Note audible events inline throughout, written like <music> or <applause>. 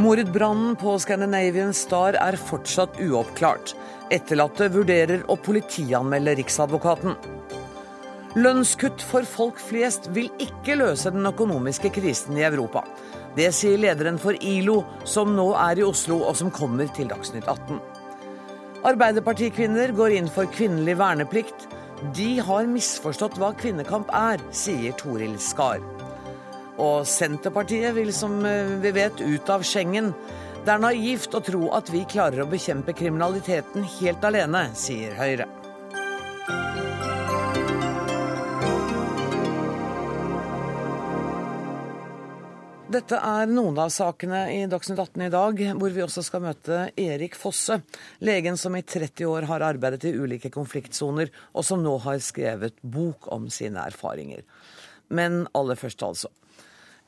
Mordbrannen på Scandinavian Star er fortsatt uoppklart. Etterlatte vurderer å politianmelde Riksadvokaten. Lønnskutt for folk flest vil ikke løse den økonomiske krisen i Europa. Det sier lederen for ILO, som nå er i Oslo, og som kommer til Dagsnytt 18. Arbeiderpartikvinner går inn for kvinnelig verneplikt. De har misforstått hva kvinnekamp er, sier Toril Skar. Og Senterpartiet vil, som eh, vi vet, ut av Schengen. Det er naivt å tro at vi klarer å bekjempe kriminaliteten helt alene, sier Høyre. Dette er noen av sakene i Dagsnytt 18 i dag, hvor vi også skal møte Erik Fosse, legen som i 30 år har arbeidet i ulike konfliktsoner, og som nå har skrevet bok om sine erfaringer. Men aller først, altså.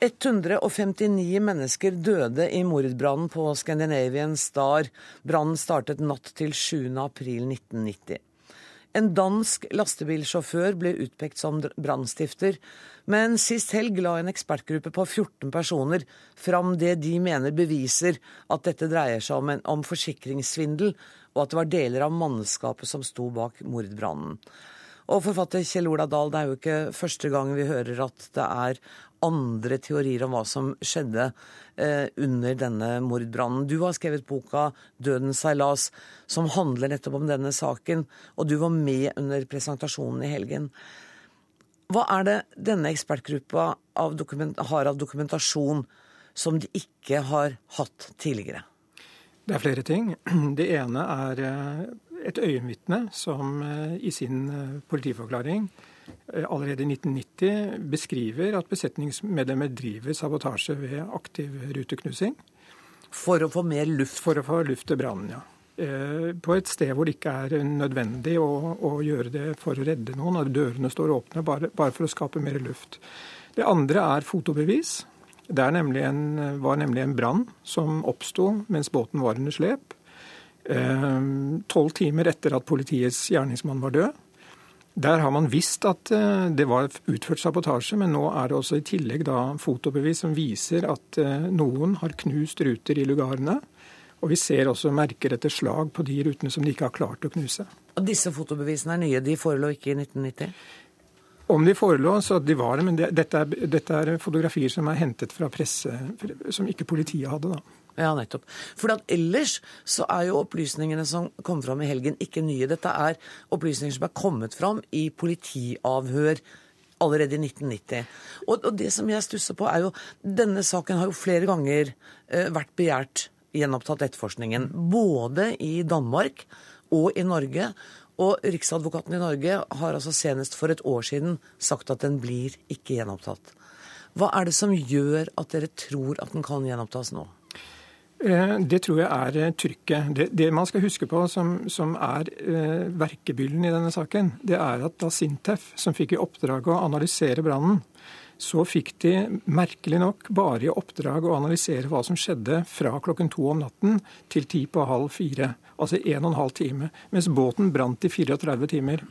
159 mennesker døde i mordbrannen på Scandinavian Star. Brannen startet natt til 7. april 1990. En dansk lastebilsjåfør ble utpekt som brannstifter, men sist helg la en ekspertgruppe på 14 personer fram det de mener beviser at dette dreier seg om, en, om forsikringssvindel, og at det var deler av mannskapet som sto bak mordbrannen. Og forfatter Kjell Ola Dahl, det er jo ikke første gang vi hører at det er andre teorier om hva som skjedde eh, under denne mordbrannen. Du har skrevet boka 'Dødens seilas', som handler nettopp om denne saken, og du var med under presentasjonen i helgen. Hva er det denne ekspertgruppa av har av dokumentasjon som de ikke har hatt tidligere? Det er flere ting. <clears throat> Det ene er eh, et øyenvitne som eh, i sin eh, politiforklaring allerede i 1990 beskriver at besetningsmedlemmer driver sabotasje ved aktiv ruteknusing. For å få mer luft? For å få luft til brannen, ja. Eh, på et sted hvor det ikke er nødvendig å, å gjøre det for å redde noen. At dørene står åpne bare, bare, for å skape mer luft. Det andre er fotobevis. Det nemlig en, var nemlig en brann som oppsto mens båten var under slep. Eh, tolv timer etter at politiets gjerningsmann var død. Der har man visst at eh, det var utført sabotasje, men nå er det også i tillegg da fotobevis som viser at eh, noen har knust ruter i lugarene. Og vi ser også merker etter slag på de rutene som de ikke har klart å knuse. Og Disse fotobevisene er nye, de forelå ikke i 1990? Om de forelå, så de var det, men det, dette, er, dette, er, fotografier som er hentet fra presse, som ikke politiet hadde. da. Ja, nettopp. For ellers så er jo opplysningene som kom fram i helgen, ikke nye. Dette er opplysninger som er kommet fram i politiavhør allerede i 1990. Og, og det som jeg stusser på, er jo Denne saken har jo flere ganger eh, vært begjært gjenopptatt etterforskningen. Både i Danmark og i Norge. Og Riksadvokaten i Norge har altså senest for et år siden sagt at den blir ikke gjenopptatt. Hva er det som gjør at dere tror at den kan gjenopptas nå? Eh, det tror jeg er eh, trykket. Det, det man skal huske på som, som er eh, verkebyllen i denne saken, det er at da Sintef, som fikk i oppdrag å analysere brannen, så fikk de merkelig nok bare i oppdrag å analysere hva som skjedde fra klokken to om natten til ti på halv fire. Altså en og en halv time. Mens båten brant i 34 timer.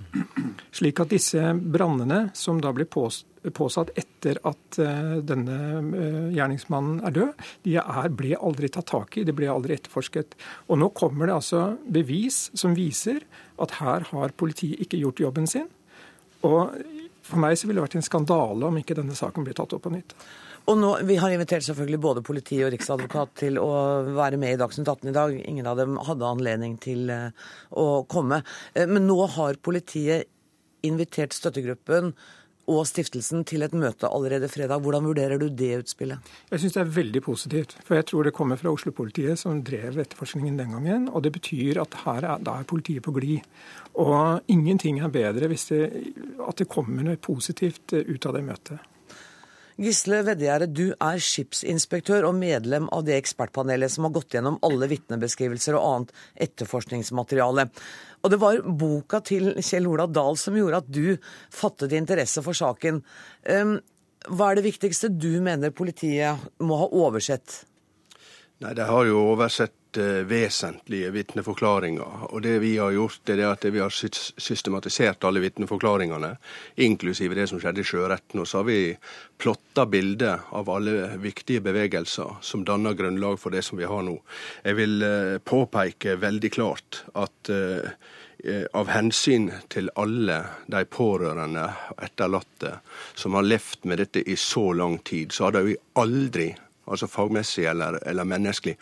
Slik at disse brannene, som da blir påsatt etter at eh, denne eh, gjerningsmannen er død, de er, ble aldri tatt tak i, de ble aldri etterforsket. Og nå kommer det altså bevis som viser at her har politiet ikke gjort jobben sin. Og for meg så ville det vært en skandale om ikke denne saken ble tatt opp på nytt. Og nå, Vi har invitert selvfølgelig både politi og riksadvokat til å være med i Dagsnytt 18 i dag. Ingen av dem hadde anledning til eh, å komme. Men nå har politiet invitert støttegruppen og stiftelsen til et møte allerede fredag. Hvordan vurderer du det utspillet? Jeg syns det er veldig positivt. For jeg tror det kommer fra Oslo-politiet, som drev etterforskningen den gangen. Og det betyr at her er, da er politiet på glid. Og ingenting er bedre hvis det, at det kommer noe positivt ut av det møtet. Gisle Veddegjerde, du er skipsinspektør og medlem av det ekspertpanelet som har gått gjennom alle vitnebeskrivelser og annet etterforskningsmateriale. Og det var boka til Kjell Ola Dahl som gjorde at du fattet interesse for saken. Hva er det viktigste du mener politiet må ha oversett? Nei, De har jo oversett helt uh, vesentlige vitneforklaringer. Og det vi har gjort, er at vi har systematisert alle vitneforklaringene, inklusive det som skjedde i sjøretten. Og så har vi plotta bilder av alle viktige bevegelser som danner grunnlag for det som vi har nå. Jeg vil uh, påpeke veldig klart at uh, av hensyn til alle de pårørende og etterlatte som har levd med dette i så lang tid, så hadde vi aldri altså fagmessig eller, eller menneskelig,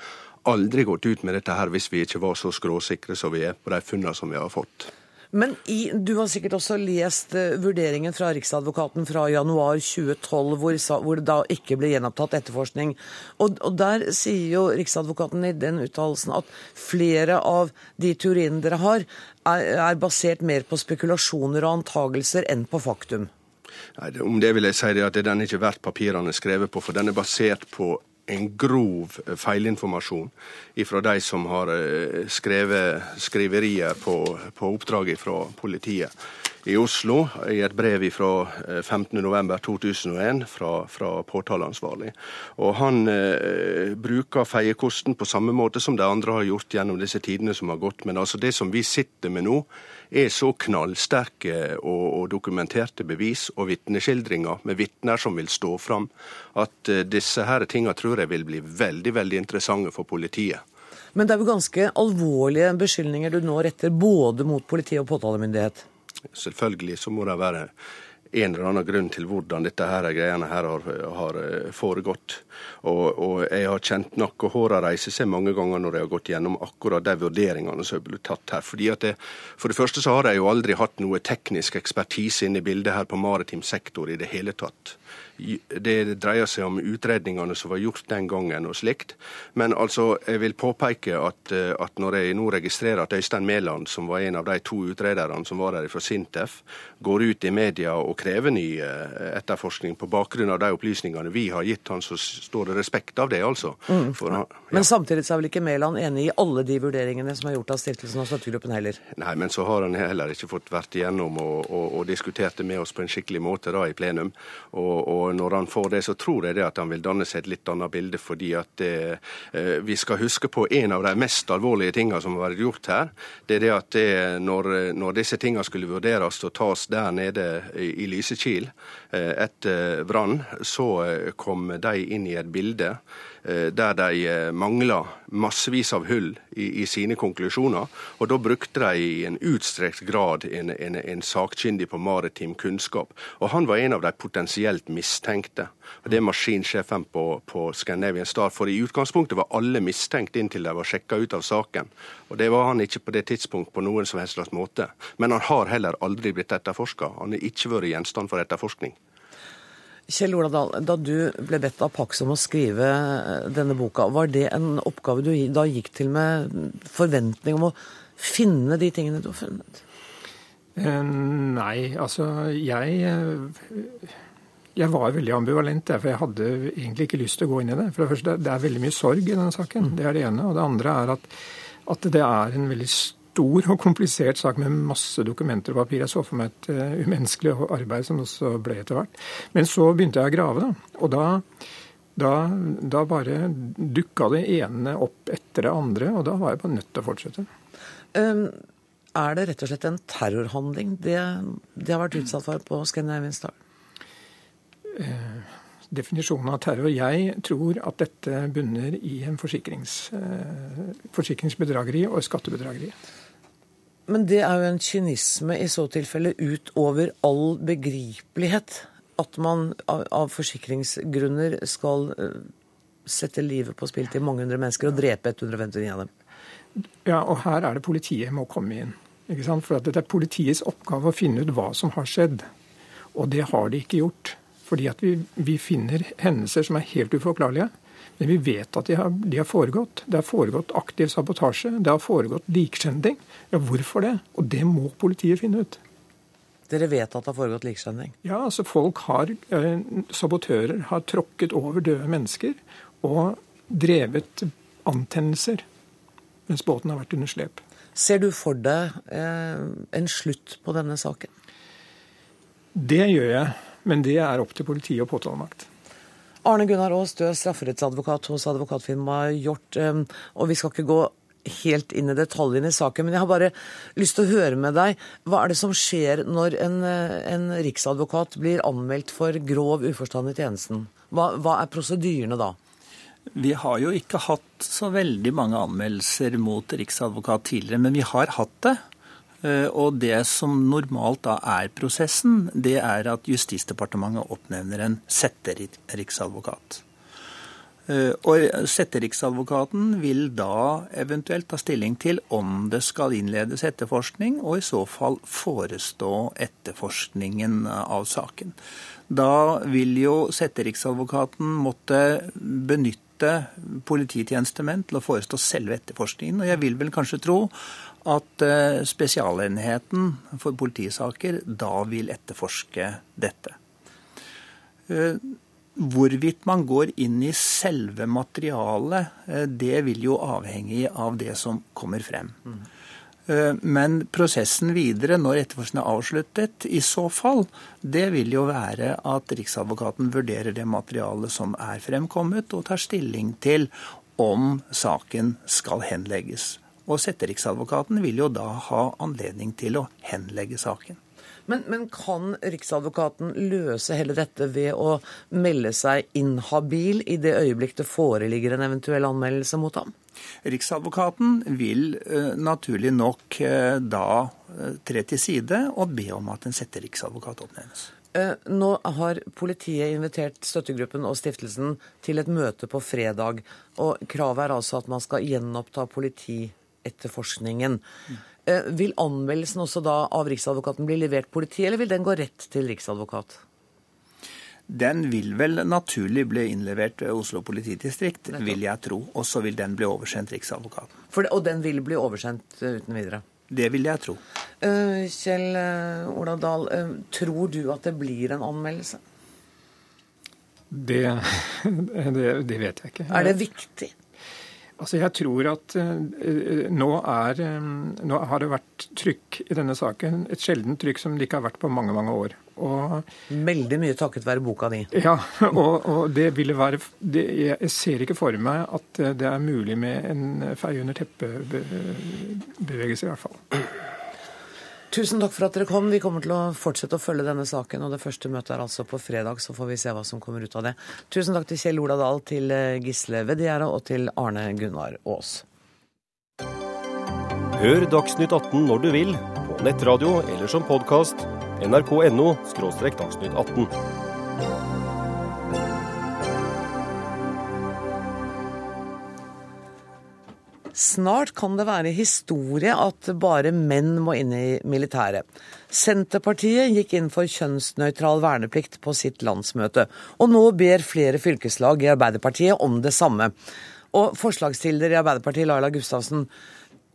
aldri gått ut med dette her hvis vi ikke var så skråsikre som vi er på de funnene som vi har fått. Men i, du har sikkert også lest uh, vurderingen fra Riksadvokaten fra januar 2012, hvor, hvor det da ikke ble gjenopptatt etterforskning. Og, og der sier jo Riksadvokaten i den uttalelsen at flere av de teoriene dere har, er, er basert mer på spekulasjoner og antagelser enn på faktum. Nei, Om det vil jeg si det at den er ikke verdt papirene skrevet på, for den er basert på en grov feilinformasjon fra de som har eh, skrevet skriverier på, på oppdrag fra politiet i Oslo i et brev fra 15.11.2001 eh, fra, fra påtaleansvarlig. Og Han eh, bruker feiekosten på samme måte som de andre har gjort gjennom disse tidene som har gått. Men altså det som vi sitter med nå, er så knallsterke og, og dokumenterte bevis og vitneskildringer med vitner som vil stå fram, at eh, disse her tingene tror jeg vil bli veldig, veldig interessante for politiet. Men det er jo ganske alvorlige beskyldninger du nå retter både mot politi og påtalemyndighet? Selvfølgelig så må det være en eller annen grunn til hvordan dette her greiene her har, har eh, foregått. Og, og, jeg har kjent nakkehåra reise seg mange ganger når jeg har gått gjennom akkurat de vurderingene som blitt tatt her. Fordi at det, For det første så har jeg jo aldri hatt noe teknisk ekspertise inne i bildet her på maritim sektor i det hele tatt. Det dreier seg om utredningene som var gjort den gangen og slikt. Men altså, jeg vil påpeke at, eh, at når jeg nå registrerer at Øystein Mæland, som var en av de to utrederne som var der fra Sintef, går ut i media og krever ny eh, etterforskning på bakgrunn av de opplysningene vi har gitt han, så står det respekt av det, altså. Mm. Han, ja. Men samtidig så er vel ikke Mæland enig i alle de vurderingene som er gjort av stiftelsen og støttegruppen heller? Nei, men så har han heller ikke fått vært igjennom og, og, og diskutert det med oss på en skikkelig måte da i plenum. og, og når han får det, så tror jeg det at han vil danne seg et litt annet bilde. fordi at det, eh, Vi skal huske på en av de mest alvorlige tingene som har vært gjort her. Det er det at det, når, når, disse tingene skulle vurderes og tas der nede i, Lysekil eh, etter brann, så eh, kom de inn i et bilde Eh, der de eh, mangla massevis av hull i, i, sine konklusjoner. Og da brukte de i en utstrekt grad en, en, en sakkyndig på maritim kunnskap. Og han var en av de potensielt mistenkte. Og Det er maskinsjefen på, på Scandinavian Star. For i utgangspunktet var alle mistenkt inntil de var sjekka ut av saken. Og det var han ikke på det tidspunkt på noen som helst slags måte. Men han har heller aldri blitt etterforska. Han har ikke vært gjenstand for etterforskning. Kjell Ola Dahl, da du ble bedt av Pax om å skrive eh, denne boka, var det en oppgave du da gikk til med forventning om å finne de tingene du har funnet? Eh, nei, altså jeg eh, jeg var veldig ambivalent, for jeg hadde egentlig ikke lyst til å gå inn i det. For det første, det er veldig mye sorg i denne saken. Det er det ene. Og det andre er at, at det er en veldig stor og komplisert sak med masse dokumenter og papir. Jeg så for meg et uh, umenneskelig arbeid som også ble etter hvert. Men så begynte jeg å grave, da. Og da, da, da bare dukka det ene opp etter det andre, og da var jeg bare nødt til å fortsette. Um, er det rett og slett en terrorhandling det de har vært utsatt for på Scandinavian Star? Uh, definisjonen av terror. Jeg tror at dette bunner i en forsikrings, uh, forsikringsbedrageri og skattebedrageri. Men det er jo en kynisme i så tilfelle utover all begripelighet. At man av, forsikringsgrunner skal uh, sette livet på spill til mange hundre mennesker og drepe 159 av dem. Ja, og her er det politiet må komme inn. Ikke sant? For det er politiets oppgave å finne ut hva som har skjedd. Og det har de ikke gjort. Fordi at vi, vi finner hendelser som er helt uforklarlige. Men vi vet at de har, de har, foregått. Det har foregått aktiv sabotasje. Det har foregått likskjending. Ja, hvorfor det? Og det må politiet finne ut. Dere vet at det har foregått likskjending? Ja, altså folk har, eh, Sabotører har tråkket over døde mennesker og drevet antennelser mens båten har vært under slep. Ser du for deg eh, en slutt på denne saken? Det gjør jeg, men det er opp til politi og påtalemakt. Arne Gunnar Aas, du er strafferettsadvokat hos advokatfirmaet Hjort. Og vi skal ikke gå helt inn i detaljene i saken, men jeg har bare lyst til å høre med deg. Hva er det som skjer når en, en riksadvokat blir anmeldt for grov uforstand i tjenesten? Hva, hva er prosedyrene da? Vi har jo ikke hatt så veldig mange anmeldelser mot riksadvokat tidligere, men vi har hatt det. Eh, og det som normalt da er prosessen, det er at Justisdepartementet oppnevner en setteriksadvokat. Eh, og setteriksadvokaten vil da eventuelt ta stilling til om det skal innledes etterforskning, og i så fall forestå etterforskningen av saken. Da vil jo setteriksadvokaten måtte benytte polititjenestemenn til å forestå selve etterforskningen. Og jeg vil vel kanskje tro at eh, Spesialenheten for politisaker da vil etterforske dette. Eh, hvorvidt man går inn i selve materialet, eh, det vil jo avhenge av det som kommer frem. Men prosessen videre, når etterforskningen er avsluttet, i så fall, det vil jo være at Riksadvokaten vurderer det materialet som er fremkommet, og tar stilling til om saken skal henlegges. Og setteriksadvokaten vil jo da ha anledning til å henlegge saken. Men, men, kan Riksadvokaten løse hele dette ved å melde seg inhabil i det øyeblikk det foreligger en eventuell anmeldelse mot ham? Riksadvokaten vil uh, naturlig nok uh, da uh, tre til side og be om at en setteriksadvokat oppnevnes. Nå har politiet invitert støttegruppen og stiftelsen til et møte på fredag. og Kravet er altså at man skal gjenoppta politi etterforskningen. Eh, vil anmeldelsen også da av Riksadvokaten bli levert politi, eller vil den gå rett til Riksadvokat? Den vil vel naturlig bli innlevert Oslo politidistrikt, vil jeg tro. Og så vil den bli oversendt Riksadvokaten. Det, og den vil bli oversendt eh, uten videre? Det vil jeg tro. Uh, Kjell Ola Dahl, tror du at det blir en anmeldelse? Det, <laughs> det, det vet jeg ikke. Er det viktig? Altså jeg tror at uh, nå, er, um, nå, har det vært trykk i denne saken. Et sjeldent trykk som det ikke har vært på mange mange år. Og, Veldig mye takket være boka di. <laughs> Ja, og, og det ville være det, Jeg ser ikke for meg at det er mulig med en feie under teppet-bevegelse, i hvert fall. Tusen takk for at dere kom. Vi kommer til å fortsette å følge denne saken. og Det første møtet er altså på fredag, så får vi se hva som kommer ut av det. Tusen takk til Kjell Ola Dahl, til eh, Gisle Vediera og til Arne Gunnar Aas. Hør Dagsnytt 18 når du vil, på nettradio eller som podkast. nrk.no – dagsnytt 18. Snart kan det være historie at bare menn må inn i militæret. Senterpartiet gikk inn for kjønnsnøytral verneplikt på sitt landsmøte, og nå ber flere fylkeslag i Arbeiderpartiet om det samme. Og forslagsstiller i Arbeiderpartiet, Laila Gustavsen,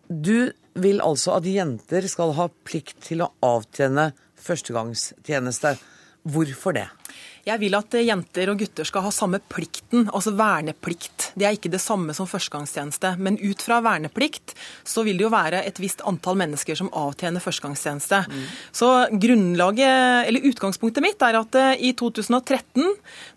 du vil altså at jenter skal ha plikt til å avtjene førstegangstjeneste. Hvorfor det? Jeg vil at jenter og gutter skal ha samme plikten, altså verneplikt. Det er ikke det samme som førstegangstjeneste. Men ut fra verneplikt så vil det jo være et visst antall mennesker som avtjener førstegangstjeneste. Mm. Så grunnlaget, eller utgangspunktet mitt er at eh, i 2013,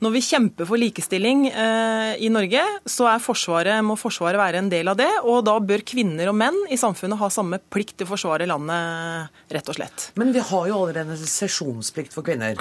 når vi kjemper for likestilling eh, i Norge, så forsvaret, må Forsvaret være en del av det. Og da bør kvinner og menn i samfunnet ha samme plikt til å forsvare landet, rett og slett. Men vi har jo allerede en sesjonsplikt for kvinner.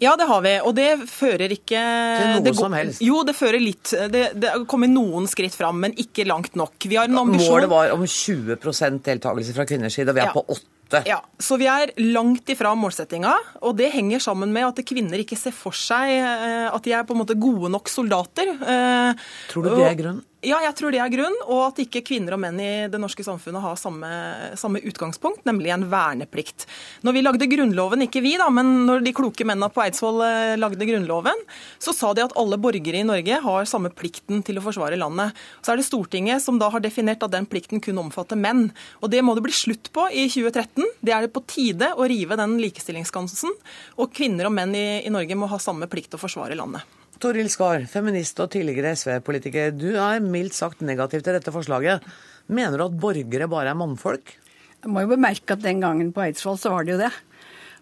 Ja, det har vi. Og det fører ikke Til noe det som helst? Jo, det fører litt Det, det kommer noen skritt fram, men ikke langt nok. Vi har en ambisjon Målet var om 20% deltakelse fra kvinners side, og vi er ja. på 8 ja, Så vi er langt ifra målsettinga, og det henger sammen med at kvinner ikke ser for seg eh, at de er på en måte gode nok soldater. Eh, Tror du det er grunnen? Ja, jeg tror det er grunn, og at ikke kvinner og menn i det norske samfunnet har samme, samme, utgangspunkt, nemlig en verneplikt. Når vi lagde Grunnloven, ikke vi da, men når de kloke mennene på Eidsvoll eh, lagde Grunnloven, så sa de at alle borgere i Norge har samme plikten til å forsvare landet. Så er det Stortinget som da har definert at den plikten kun omfatter menn. Og det må det bli slutt på i 2013. Det er det på tide å rive den likestillingsskansen, og kvinner og menn i, i Norge må ha samme plikt til å forsvare landet. Toril Skar, feminist og tidligere SV-politiker. Du er mildt sagt negativ til dette forslaget. Mener du at borgere bare er mannfolk? Jeg må jo bemerke at den gangen på Eidsvoll så var det jo det.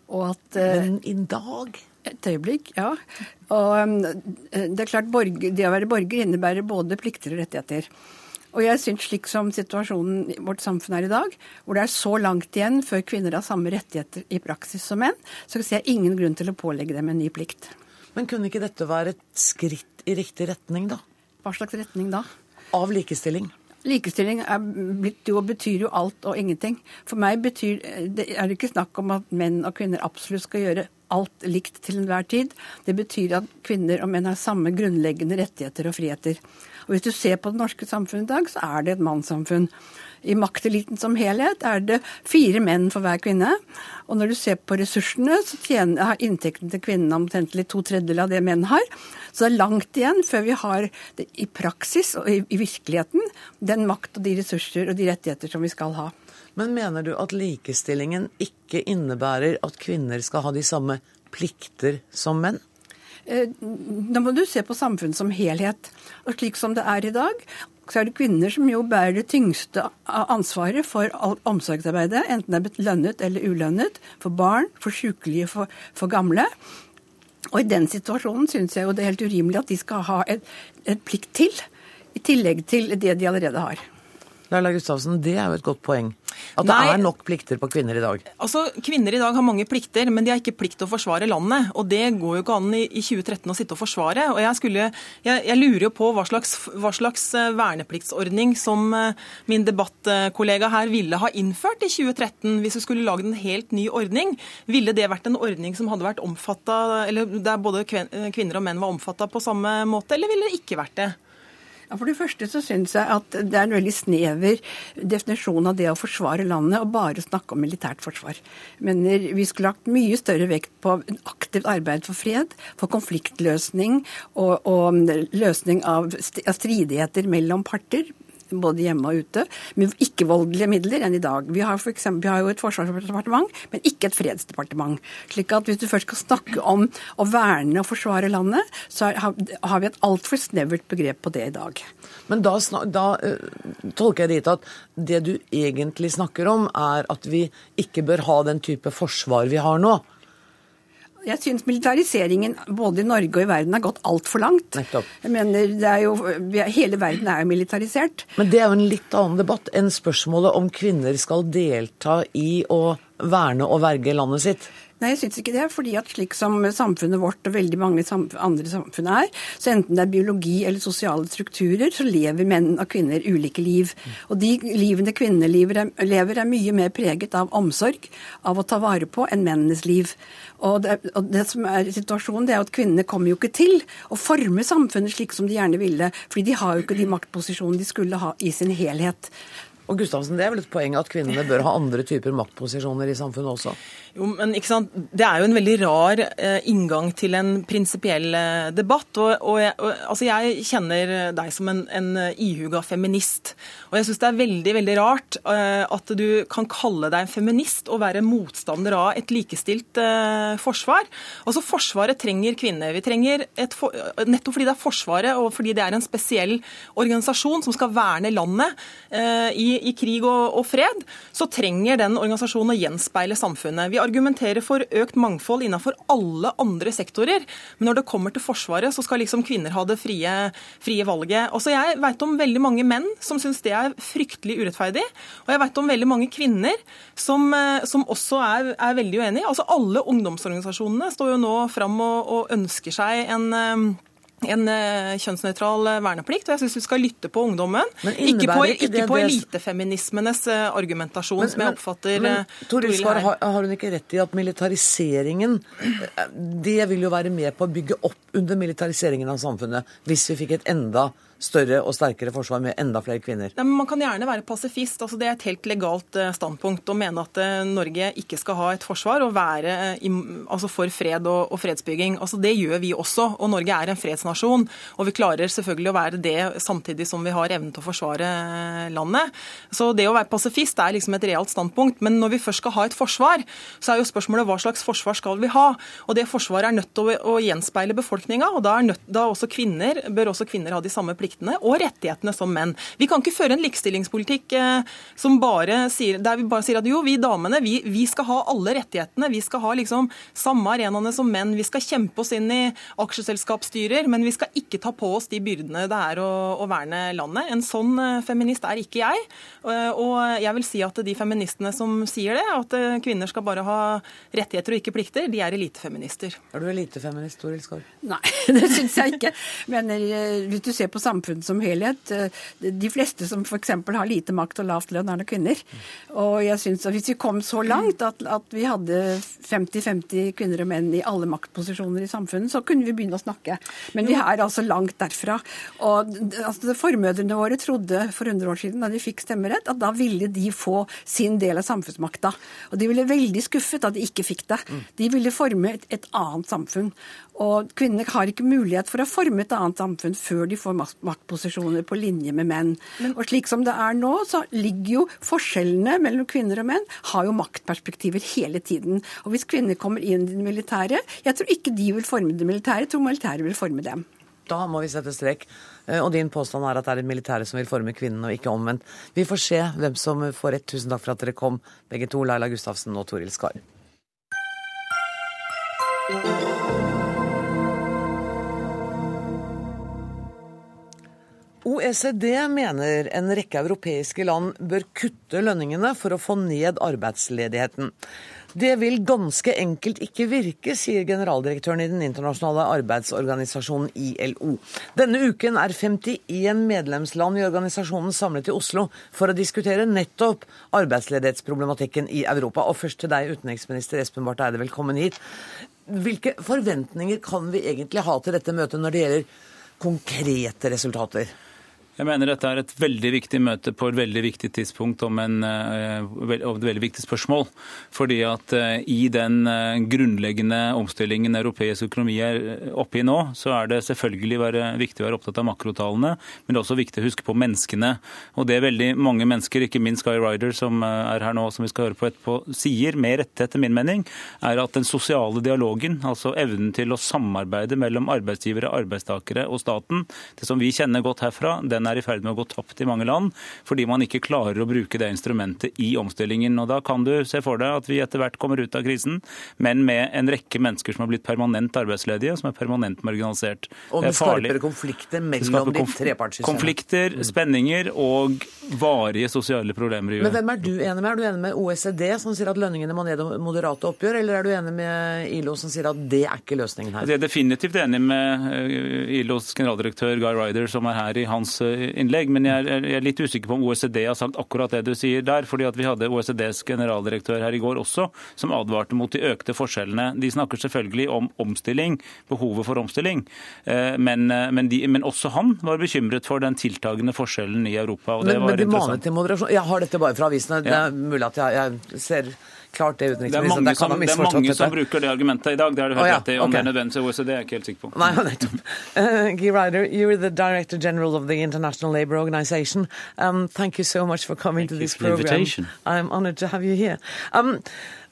At, uh, Men i dag? Et øyeblikk, ja. Og um, det er klart, borger, det å være borger innebærer både plikter og rettigheter. Og jeg syns slik som situasjonen i vårt samfunn er i dag, hvor det er så langt igjen før kvinner har samme rettigheter i praksis som menn, så ser jeg ingen grunn til å pålegge dem en ny plikt. Men kunne ikke dette være et skritt i riktig retning, da? Hva slags retning da? Av likestilling? Likestilling er blitt jo, betyr jo alt og ingenting. For meg betyr, det er det ikke snakk om at menn og kvinner absolutt skal gjøre alt likt til enhver tid. Det betyr at kvinner og menn har samme grunnleggende rettigheter og friheter. Og Hvis du ser på det norske samfunnet i dag, så er det et mannssamfunn. I makteliten som helhet er det fire menn for hver kvinne. Og når du ser på ressursene, så tjener, har inntekten til kvinnene omtrentlig to tredjedeler av det menn har. Så det er langt igjen før vi har det i praksis og i, i virkeligheten den makt og de ressurser og de rettigheter som vi skal ha. Men mener du at likestillingen ikke innebærer at kvinner skal ha de samme plikter som menn? Eh, da må du se på samfunnet som helhet. Og slik som det er i dag, så er det kvinner som jo bærer det tyngste ansvaret for omsorgsarbeidet, enten det er lønnet eller ulønnet, for barn, for sykelige, for, for gamle. Og i den situasjonen syns jeg jo det er helt urimelig at de skal ha et, et plikt til, i tillegg til det de allerede har. Laila Gustavsen, det er jo et godt poeng. At det Nei, er nok plikter på kvinner i dag? Altså, Kvinner i dag har mange plikter, men de har ikke plikt til å forsvare landet. Og det går jo ikke an i, i 2013 å sitte og forsvare. Og jeg, skulle, jeg, jeg lurer jo på hva slags, hva slags, eh, vernepliktsordning som eh, min debattkollega her ville ha innført i 2013, hvis vi skulle lagd en helt ny ordning. Ville det vært en ordning som hadde vært omfatta, eller der både kvinner og menn var omfatta på samme måte, eller ville det ikke vært det? Ja, For det første så syns jeg at det er en veldig snever definisjon av det å forsvare landet og bare snakke om militært forsvar. Mener vi skulle lagt mye større vekt på aktivt arbeid for fred, for konfliktløsning og, og løsning av stridigheter mellom parter både hjemme og ute, med ikke-voldelige midler enn i dag. Vi har, for eksempel, vi har jo et forsvarsdepartement, men ikke et fredsdepartement. slik at hvis du først skal snakke om å verne og forsvare landet, så har vi et altfor snevert begrep på det i dag. Men da, da uh, tolker jeg dit at det du egentlig snakker om, er at vi ikke bør ha den type forsvar vi har nå. Jeg syns militariseringen både i Norge og i verden har gått altfor langt. Nettopp. Jeg mener, det er jo, Hele verden er jo militarisert. Men det er jo en litt annen debatt enn spørsmålet om kvinner skal delta i å verne og verge landet sitt. Nei, jeg syns ikke det. fordi at slik som samfunnet vårt og veldig mange andre samfunn er, så enten det er biologi eller sosiale strukturer, så lever menn og kvinner ulike liv. Og de livene kvinner lever, er mye mer preget av omsorg, av å ta vare på, enn mennenes liv. Og det, og det som er situasjonen, det er at kvinnene kommer jo ikke til å forme samfunnet slik som de gjerne ville, fordi de har jo ikke de maktposisjonene de skulle ha i sin helhet. Og Gustavsen, Det er vel et poeng at kvinnene bør ha andre typer maktposisjoner i samfunnet også? Jo, men ikke sant? Det er jo en veldig rar eh, inngang til en prinsipiell eh, debatt. Og, og, og, altså jeg kjenner deg som en, en ihuga feminist. Og jeg syns det er veldig veldig rart eh, at du kan kalle deg en feminist og være motstander av et likestilt eh, forsvar. Altså Forsvaret trenger kvinner. Vi trenger et for, Nettopp fordi det er Forsvaret og fordi det er en spesiell organisasjon som skal verne landet eh, i i krig og, og, fred, så trenger den organisasjonen å gjenspeile samfunnet. Vi argumenterer for økt mangfold innenfor alle andre sektorer, men når det kommer til Forsvaret, så skal liksom kvinner ha det frie, frie valget. Også jeg vet om veldig mange menn som syns det er fryktelig urettferdig, og jeg vet om veldig mange kvinner som, eh, som også er, er veldig uenige. Altså Alle ungdomsorganisasjonene står jo nå fram og, og ønsker seg en eh, en eh, kjønnsnøytral eh, verneplikt. og Jeg syns vi skal lytte på ungdommen. Ikke på, ikke det, på elitefeminismenes eh, argumentasjon, men, som jeg oppfatter Men, Toril har, har hun ikke rett i at militariseringen Det vil jo være med på å bygge opp under militariseringen av samfunnet, hvis vi fikk et enda større og sterkere forsvar med enda flere kvinner? Nei, man kan gjerne være pasifist. Altså, det er et helt legalt eh, standpunkt å mene at eh, Norge ikke skal ha et forsvar og være eh, altså for fred og, og fredsbygging. Altså, det gjør vi også. Og Norge er en fredsnasjon. Og vi klarer selvfølgelig å være det samtidig som vi har evnen til å forsvare landet. Så det å være pasifist er liksom et realt standpunkt. Men når vi først skal ha et forsvar, så er jo spørsmålet hva slags forsvar skal vi ha? Og det forsvaret er nødt til å, å gjenspeile befolkninga, og da, nødt, da også kvinner, bør også kvinner ha de samme pliktene pliktene og rettighetene som menn. Vi kan ikke føre en likestillingspolitikk eh, som bare sier, der vi bare sier at jo, vi damene vi, vi skal ha alle rettighetene. Vi skal ha liksom samme arenaene som menn. Vi skal kjempe oss inn i aksjeselskapsstyrer, men vi skal ikke ta på oss de byrdene det er å, å verne landet. En sånn eh, feminist er ikke jeg. Eh, og jeg vil si at de feministene som sier det, at kvinner skal bare ha rettigheter og ikke plikter, de er elitefeminister. Er du elitefeminist, Toril Skår? Nei, <laughs> det syns jeg ikke. Men hvis du ser på samfunnet som helhet, eh, de fleste som f.eks. har lite makt og lavt lønn, er det kvinner. Og jeg synes at hvis vi kom så langt at, at vi hadde 50-50 kvinner og menn i alle maktposisjoner i samfunnet, så kunne vi begynne å snakke. Men vi er altså langt derfra. Og altså, Formødrene våre trodde for 100 år siden, da de fikk stemmerett, at da ville de få sin del av samfunnsmakta. Og de ville veldig skuffet da de ikke fikk det. De ville forme et, et annet samfunn. Og kvinner har ikke mulighet for å forme et annet samfunn før de får maktposisjoner på linje med menn. Men, og slik som det er nå, så ligger jo forskjellene mellom kvinner og menn har jo maktperspektiver hele tiden. Og hvis kvinner kommer inn i det militære, jeg tror ikke de vil forme det militære, jeg tror militæret vil forme dem. Da må vi sette strek. Eh, og din påstand er at det er det militære som vil forme kvinnen, og ikke omvendt. Vi får se hvem som får rett. Tusen takk for at dere kom, begge to, Laila Gustavsen og Toril Skar. OECD mener en rekke europeiske land bør kutte lønningene for å få ned arbeidsledigheten. Det vil ganske enkelt ikke virke, sier generaldirektøren i den internasjonale arbeidsorganisasjonen ILO. Denne uken er 51 medlemsland i organisasjonen samlet i Oslo for å diskutere nettopp arbeidsledighetsproblematikken i Europa. Og først til deg, utenriksminister Espen Barth Eide, velkommen hit. Hvilke forventninger kan vi egentlig ha til dette møtet når det gjelder konkrete resultater? Jeg mener dette er et veldig viktig møte på et veldig viktig tidspunkt om, en, eh, om et veldig viktig spørsmål. Fordi at eh, i den eh, grunnleggende omstillingen europeisk økonomi er oppe i nå, så er det selvfølgelig være, viktig å være opptatt av makrotallene, men det er også viktig å huske på menneskene. Og det er veldig mange mennesker, ikke minst Guy Ryder, som er her nå, som vi skal høre på etterpå, sier, med rette etter min mening, er at den sosiale dialogen, altså evnen til å samarbeide mellom arbeidsgivere, arbeidstakere og staten, det som vi kjenner godt herfra, den er i ferd med å gå tapt i mange land, fordi man ikke klarer å bruke det instrumentet i omstillingen. Og Da kan du se for deg at vi etter hvert kommer ut av krisen, men med en rekke mennesker som har blitt permanent arbeidsledige, som er permanent marginalisert. Og med skarpere konflikter mellom de trepartssystemene. Konflikter, spenninger og varige sosiale problemer. Men hvem er du enig med? Er du enig med OECD, som sier at lønningene må ned og moderate oppgjør, eller er du enig med ILO, som sier at det er ikke løsningen her? Jeg er definitivt enig med eh, ILOs generaldirektør Guy Ryder, som er her i hans eh, innlegg. Men jeg er, litt usikker på om OECD har sagt akkurat det du sier der. fordi at vi hadde OECDs generaldirektør her i går også, som advarte mot de økte forskjellene. De snakker selvfølgelig om omstilling, behovet for omstilling. Eh, men, eh, men, de, men også han var bekymret for den tiltagende forskjellen i Europa. og det men, var men de manet til moderasjon. Jeg har dette bare fra avisene. Ja. Det er mulig at jeg, jeg ser klart det, utenriksministeren. Det er mange, som, det er mange som, bruker det argumentet i dag. Det har du hørt oh, ja. rett i. Om okay. det er nødvendig for OECD, er jeg ikke helt sikker på. Nei, <laughs> nettopp. Uh, Guy Ryder, you're the Director General of the International Labour Organization. Um, thank you so much for coming thank to this program. Invitation. I'm honored to have you here. Um,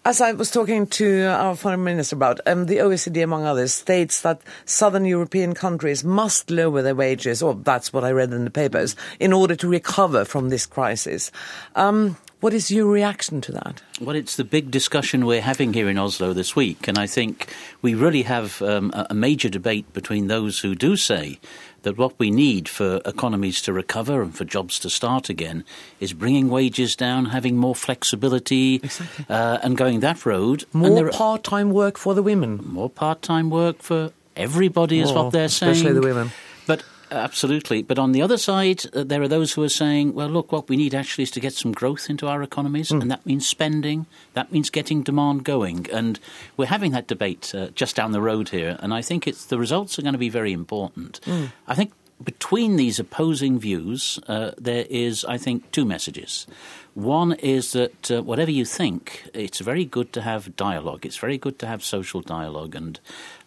as I was talking to our foreign minister about, um, the OECD, among others, states that southern European countries must lower their wages, or that's what I read in the papers, in order to recover from this crisis. Um, what is your reaction to that? Well, it's the big discussion we're having here in Oslo this week, and I think we really have um, a major debate between those who do say that what we need for economies to recover and for jobs to start again is bringing wages down, having more flexibility, exactly. uh, and going that road. More part time work for the women. More part time work for everybody, is what they're saying. Especially the women. Absolutely. But on the other side, uh, there are those who are saying, well, look, what we need actually is to get some growth into our economies, mm. and that means spending, that means getting demand going. And we're having that debate uh, just down the road here, and I think it's, the results are going to be very important. Mm. I think between these opposing views, uh, there is, I think, two messages. One is that uh, whatever you think, it's very good to have dialogue. It's very good to have social dialogue. And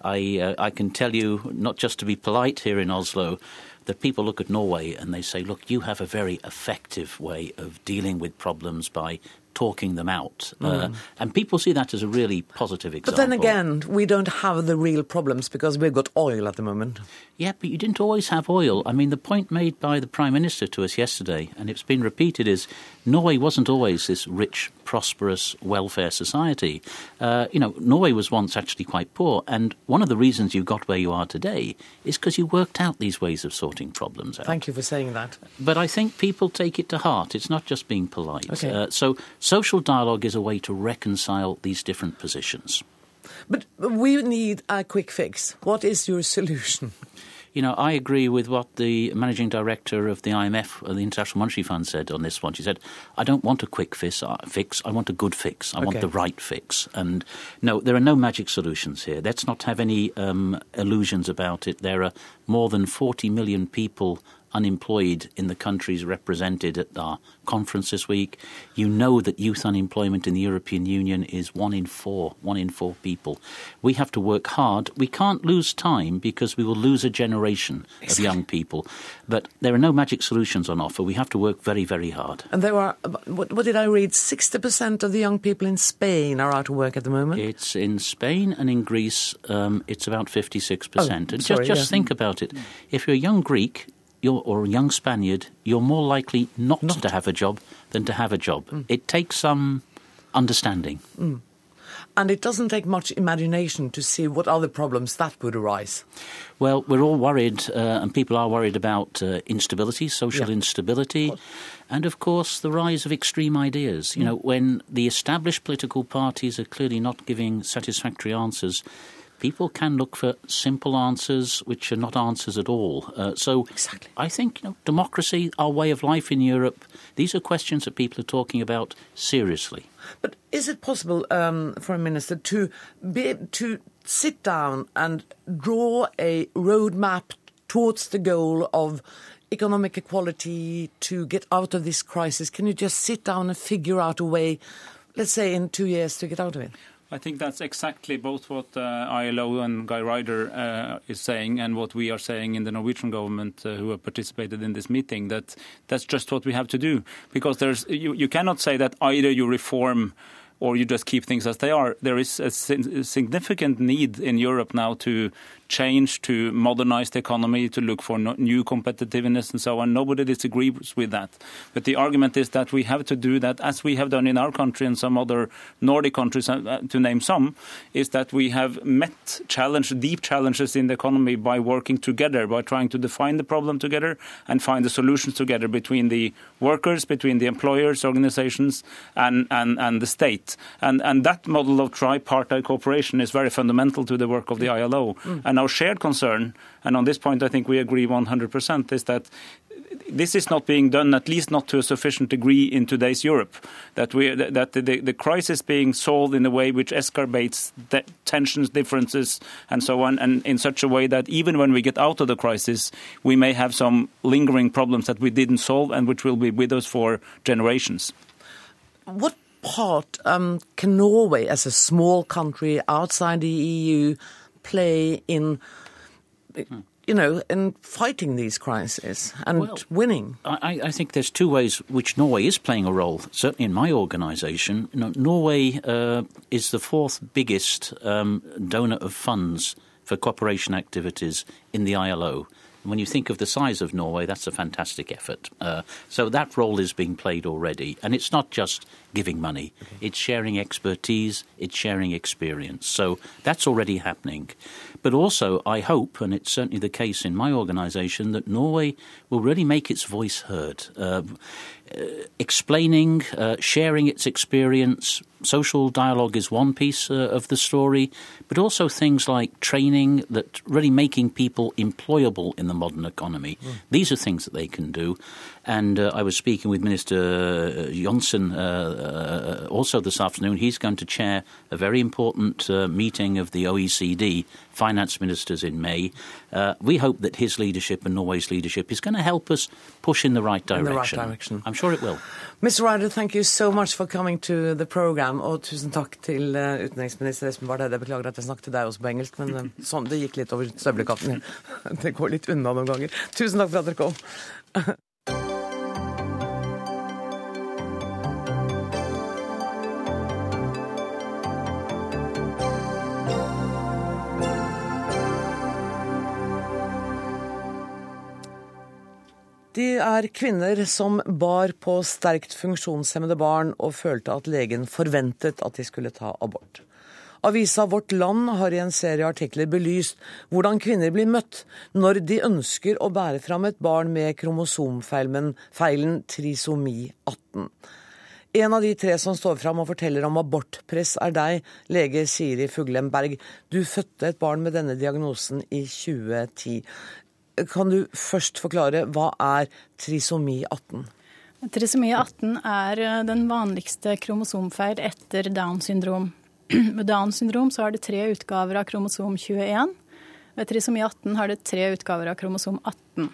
I, uh, I can tell you, not just to be polite here in Oslo, that people look at Norway and they say, look, you have a very effective way of dealing with problems by talking them out. Uh, and people see that as a really positive example. But then again, we don't have the real problems because we've got oil at the moment. Yeah, but you didn't always have oil. I mean, the point made by the Prime Minister to us yesterday, and it's been repeated, is Norway wasn't always this rich, prosperous, welfare society. Uh, you know, Norway was once actually quite poor, and one of the reasons you got where you are today is because you worked out these ways of sorting problems out. Thank you for saying that. But I think people take it to heart. It's not just being polite. Okay. Uh, so social dialogue is a way to reconcile these different positions. But we need a quick fix. What is your solution? You know, I agree with what the managing director of the IMF, the International Monetary Fund, said on this one. She said, "I don't want a quick fix. uh, I want a good fix. I want the right fix." And no, there are no magic solutions here. Let's not have any um, illusions about it. There are more than 40 million people unemployed in the countries represented at our conference this week. You know that youth unemployment in the European Union is one in four, one in four people. We have to work hard. We can't lose time because we will lose a generation of young people. But there are no magic solutions on offer. We have to work very, very hard. And there are, what, what did I read? 60% of the young people in Spain are out of work at the moment. It's in Spain and in Greece, um, it's about 56%. Oh, and just, sorry, just yeah. think about it. If you're a young Greek you're, or a young Spaniard, you're more likely not, Not. to have a job than to have a job. It takes some understanding. And it doesn't take much imagination to see what other problems that would arise. Well, we're all worried, uh, and people are worried about uh, instability, social Yeah. instability, and of course the rise of extreme ideas. You know, when the established political parties are clearly not giving satisfactory answers, people can look for simple answers which are not answers at all. Uh, so Exactly. I think you know, democracy, our way of life in Europe, these are questions that people are talking about seriously. But is it possible um, for a minister to be to sit down and draw a roadmap towards the goal of economic equality to get out of this crisis? Can you just sit down and figure out a way, let's say in two years, to get out of it? I think that's exactly both what uh, ILO and Guy Ryder uh, is saying and what we are saying in the Norwegian government uh, who have participated in this meeting, that that's just what we have to do. Because there's, you, you cannot say that either you reform or you just keep things as they are. There is a significant need in Europe now to change, to modernize the economy, to look for no- new competitiveness and so on. Nobody disagrees with that. But the argument is that we have to do that, as we have done in our country and some other Nordic countries, uh, to name some, is that we have met challenge, deep challenges in the economy by working together, by trying to define the problem together and find the solutions together between the workers, between the employers, organizations, and, and, and the state. And, and that model of tripartite cooperation is very fundamental to the work of the ILO. And our shared concern, and on this point I think we agree 100%, is that this is not being done, at least not to a sufficient degree in today's Europe. That we that the, the crisis being solved in a way which escalates tensions, differences, and so on, and in such a way that even when we get out of the crisis, we may have some lingering problems that we didn't solve and which will be with us for generations. What part um, can Norway, as a small country outside the EU, play in, you know, in fighting these crises and Well, winning? I, I think there's two ways which Norway is playing a role. Certainly in my organisation, you know, Norway uh, is the fourth biggest um, donor of funds for cooperation activities in the ILO. When you think of the size of Norway, that's a fantastic effort. Uh, so that role is being played already, and it's not just giving money; it's sharing expertise, it's sharing experience. So that's already happening. But also, I hope, and it's certainly the case in my organisation, that Norway will really make its voice heard, uh, explaining, uh, sharing its experience. Social dialogue is one piece uh, of the story, but also things like training that really making people employable in the modern economy. These are things that they can do. And uh, I was speaking with Minister Johnson uh, uh, also this afternoon. He's going to chair a very important uh, meeting of the OECD finance ministers in May. Uh, we hope that his leadership and Norway's leadership is going to help us push in the right In the right direction. direction. I'm sure it will. Mr. Ryder, thank you so much for coming to the program, og tusen takk til uh, utenriksminister Espen Barth Eide. Beklager at jeg snakket til deg også på engelsk, men uh, <laughs> sånn, det gikk litt over støvlekatten. <laughs> Det går litt unna noen ganger. Tusen takk for at dere kom. <laughs> De er kvinner som bar på sterkt funksjonshemmede barn og følte at legen forventet at de skulle ta abort. Avisa Vårt Land har i en serie artikler belyst hvordan kvinner blir møtt når de ønsker å bære fram et barn med kromosomfeilen trisomi 18. En av de tre som står fram og forteller om abortpress er deg, lege Siri Fuglem Berg. Du fødte et barn med denne diagnosen i 2010. Kan du først forklare hva er trisomi 18? Trisomi 18 er eh, den vanligste kromosomfeil etter Downs syndrom. <clears throat> Med Downs syndrom så har det tre utgaver av kromosom 21. Ved trisomi 18 har det tre utgaver av kromosom 18.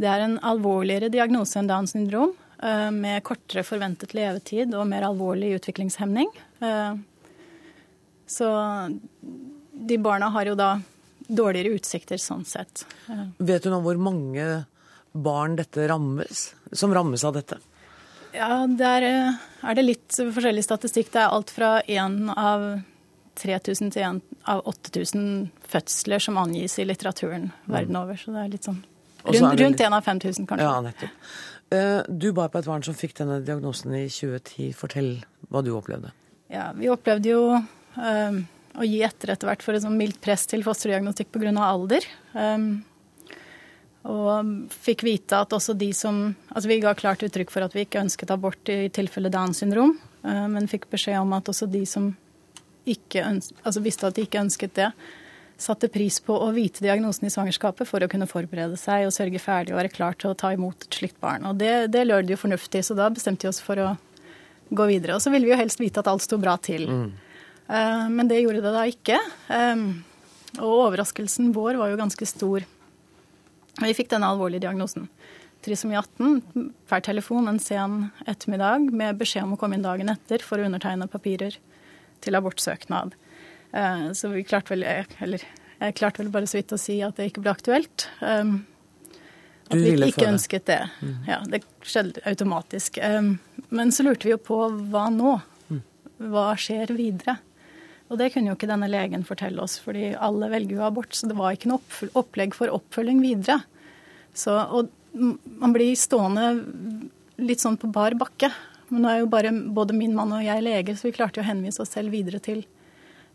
Det er en alvorligere diagnose enn Downs syndrom, eh, med kortere forventet levetid og mer alvorlig utviklingshemning. Eh, så de barna har jo da dårligere utsikter sånn sett. Vet du nå hvor mange barn dette rammes, som rammes av dette? Ja, der eh, er det litt forskjellig statistikk. Det er alt fra én av 3000 til én av 8000 fødsler som angis i litteraturen verden mm. over. Så det er litt sånn rundt én av 5000, kanskje. Ja, nettopp. Eh, du bar på et barn som fikk denne diagnosen i 2010. Fortell hva du opplevde. Ja, vi opplevde jo um, å gi etter etter hvert for et sånn mildt press til fosterdiagnostikk pga. alder. Um, og fikk vite at også de som Altså vi ga klart uttrykk for at vi ikke ønsket abort i tilfelle Downs syndrom, uh, men fikk beskjed om at også de som ikke ønsket, altså visste at de ikke ønsket det, satte pris på å vite diagnosen i svangerskapet for å kunne forberede seg og sørge ferdig og være klar til å ta imot et slikt barn. Og det, det lød jo fornuftig, så da bestemte vi oss for å gå videre. Og så ville vi jo helst vite at alt sto bra til. Mm. Eh, men det gjorde det da ikke. Og overraskelsen vår var jo ganske stor. Vi fikk denne alvorlige diagnosen. Trisomi 18 per telefon en sen ettermiddag med beskjed om å komme inn dagen etter for å undertegne papirer til abortsøknad. Eh, så vi klarte vel, eller jeg klarte vel bare så vidt å si at det ikke ble aktuelt. At vi ikke ønsket det. Mm. Ja, det skjedde automatisk. Men så lurte vi jo på hva nå? Mm. Hva skjer videre? Og det kunne jo ikke denne legen fortelle oss, fordi alle velger jo abort. Så det var ikke noe opplegg for oppfølging videre. Så, og man blir stående litt sånn på bar bakke. Men nå er jo bare både min mann og jeg leger, så vi klarte jo å henvise oss selv videre til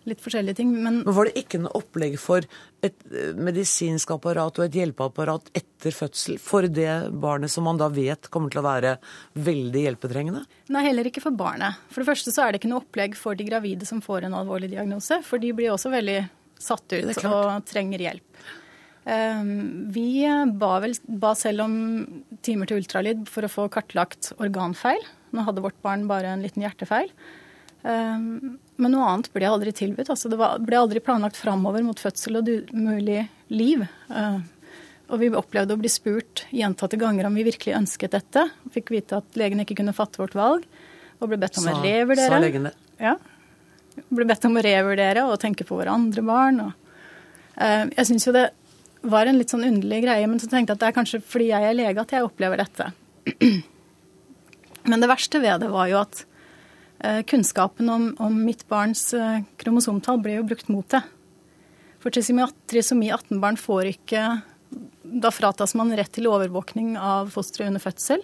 litt forskjellige ting. Men, men Var det ikke noe opplegg for et eh, medisinsk apparat og et hjelpeapparat etter fødsel for det barnet som man da vet kommer til å være veldig hjelpetrengende? Nei, heller ikke for barnet. For det første så er det ikke noe opplegg for de gravide som får en alvorlig diagnose, for de blir også veldig satt ut og trenger hjelp. Ehm, vi ba, vel, ba selv om timer til ultralyd for å få kartlagt organfeil. Nå hadde vårt barn bare en liten hjertefeil. Ehm, men noe annet ble aldri tilbudt. Altså, det ble aldri planlagt framover mot fødsel og mulig liv. Ehm, og vi opplevde å bli spurt gjentatte ganger om vi virkelig ønsket dette. Fikk vite at legen ikke kunne fatte vårt valg, og ble bedt om sa, å revurdere. Sa legen det? Ja. Ble bedt om å revurdere og tenke på våre andre barn. Og, uh, jeg syns jo det var en litt sånn underlig greie, men så tenkte jeg at det er kanskje fordi jeg er lege at jeg opplever dette. <clears throat> men det verste ved det var jo at kunnskapen om, om, mitt barns eh, kromosomtall ble jo brukt mot det. For trisomi 18-barn får ikke Da fratas man rett til overvåkning av fosteret under fødsel.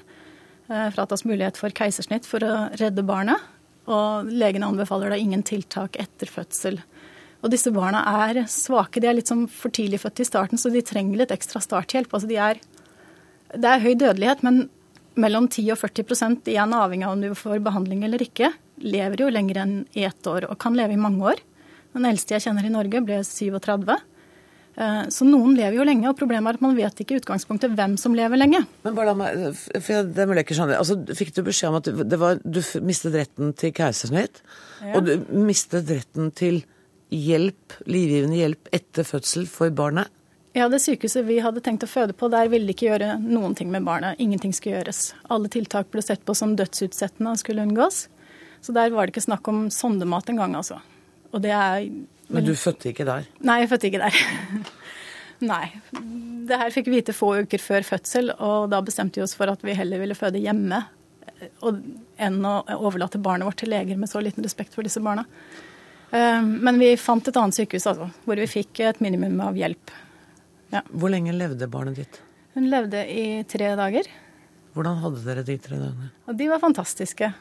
Eh, fratas mulighet for keisersnitt for å redde barnet. Og legene anbefaler da ingen tiltak etter fødsel. Og disse barna er svake. De er litt som for tidlig født i starten, så de trenger litt ekstra starthjelp. Altså de er, det er høy dødelighet, men mellom 10 og 40 igjen avhengig av om du får behandling eller ikke, lever jo lenger enn i ett år og kan leve i mange år. Den eldste jeg kjenner i Norge, ble 37. Eh, så noen lever jo lenge, og problemet er at man vet ikke i utgangspunktet hvem som lever lenge. Men bare la meg, for det er mulig ikke skjønner. Altså, Fikk du beskjed om at var, du mistet retten til keisersnitt, ja. og du mistet retten til hjelp, livgivende hjelp etter fødsel for barnet? Ja, det sykehuset vi hadde tenkt å føde på, der ville de ikke gjøre noen ting med barnet. Ingenting skulle gjøres. Alle tiltak ble sett på som dødsutsettende og skulle unngås. Så der var det ikke snakk om sondemat engang, altså. Og det er Men du fødte ikke der? Nei, jeg fødte ikke der. <laughs> Nei. Det her fikk vi vite få uker før fødsel, og da bestemte vi oss for at vi heller ville føde hjemme enn å overlate barnet vårt til leger med så liten respekt for disse barna. Eh, men vi fant et annet sykehus altså, hvor vi fikk et minimum av hjelp. Ja. Hvor lenge levde barnet ditt? Hun levde i tre dager. Hvordan hadde dere de tre dagene? Og de var fantastiske.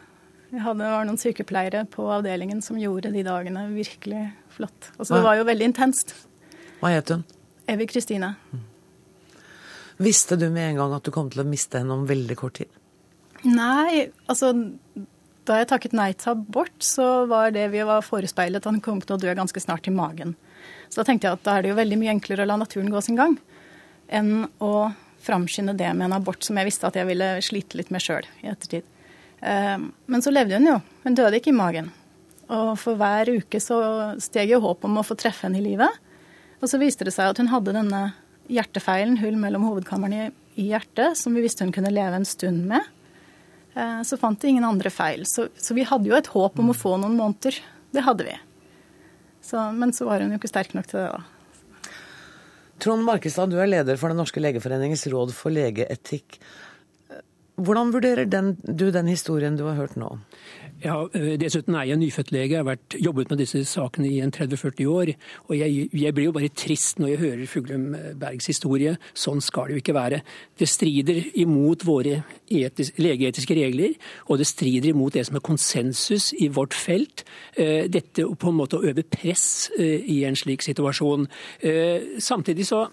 Vi hadde, var noen sykepleiere på avdelingen som gjorde de dagene virkelig flott. Altså, det var jo veldig intenst. Hva het hun? Evy Kristine. Mm. Visste du med en gang at du kom til å miste henne om veldig kort tid? Nei, altså da jeg takket nei til abort, så var det vi var forespeilet at han kom til å dø ganske snart i magen. Så da tenkte jeg at da er det jo veldig mye enklere å la naturen gå sin gang enn å framskynde det med en abort som jeg visste at jeg ville slite litt med sjøl i ettertid. Ehm, men så levde hun jo. Hun døde ikke i magen. Og for hver uke så steg jo håp om å få treffe henne i livet. Og så viste det seg at hun hadde denne hjertefeilen, hull mellom hovedkamrene i hjertet, som vi visste hun kunne leve en stund med. Ehm, så fant de ingen andre feil. Så, så, vi hadde jo et håp om å få noen måneder. Det hadde vi. Så, men så var hun jo ikke sterk nok til det, da. Trond Markestad, du er leder for Den norske legeforeningens råd for legeetikk. Hvordan vurderer den, du den historien du har hørt nå? Ja, eh, Dessuten er jeg nyfødt lege. Jeg har vært, jobbet med disse sakene i 30-40 år. Og jeg, jeg, blir jo bare trist når jeg hører Fuglum Bergs historie. Sånn skal det jo ikke være. Det strider imot våre etis, legeetiske regler, og det strider imot det som er konsensus i vårt felt. Eh, dette på en måte å øve press eh, i en slik situasjon. Samtidig så,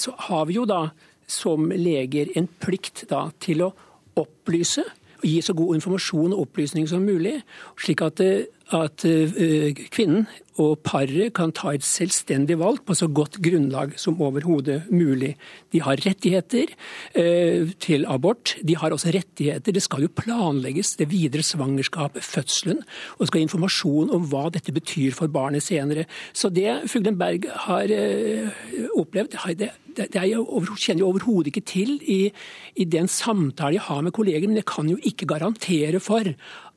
så har vi jo da som leger en plikt da, til å opplyse og gi så god informasjon og opplysning som mulig, slik at, eh, at uh, kvinnen og paret kan ta et selvstendig valg på så godt grunnlag som overhodet mulig. De har rettigheter eh, til abort. De har også rettigheter. Det skal jo planlegges det videre svangerskapet, fødselen. Og det skal informasjon om hva dette betyr for barnet senere. Så det Fuglen Berg har eh, opplevd, det, det, er jeg kjenner jeg overhodet ikke til i, i den samtale jeg har med kolleger. Men jeg kan jo ikke garantere for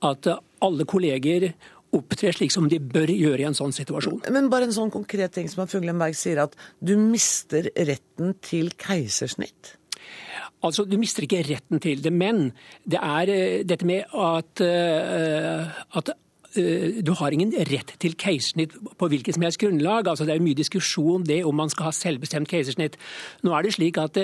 at alle kolleger opptrer slik som de bør gjøre i en sånn situasjon. Men bare en sånn konkret ting som Fuglenberg sier at du mister retten til keisersnitt? Altså, Du mister ikke retten til det, men det er uh, dette med at, uh, at du har ingen rett til keisersnitt på hvilket som helst grunnlag. Altså, det er mye diskusjon det om man skal ha selvbestemt keisersnitt. Nå er det slik at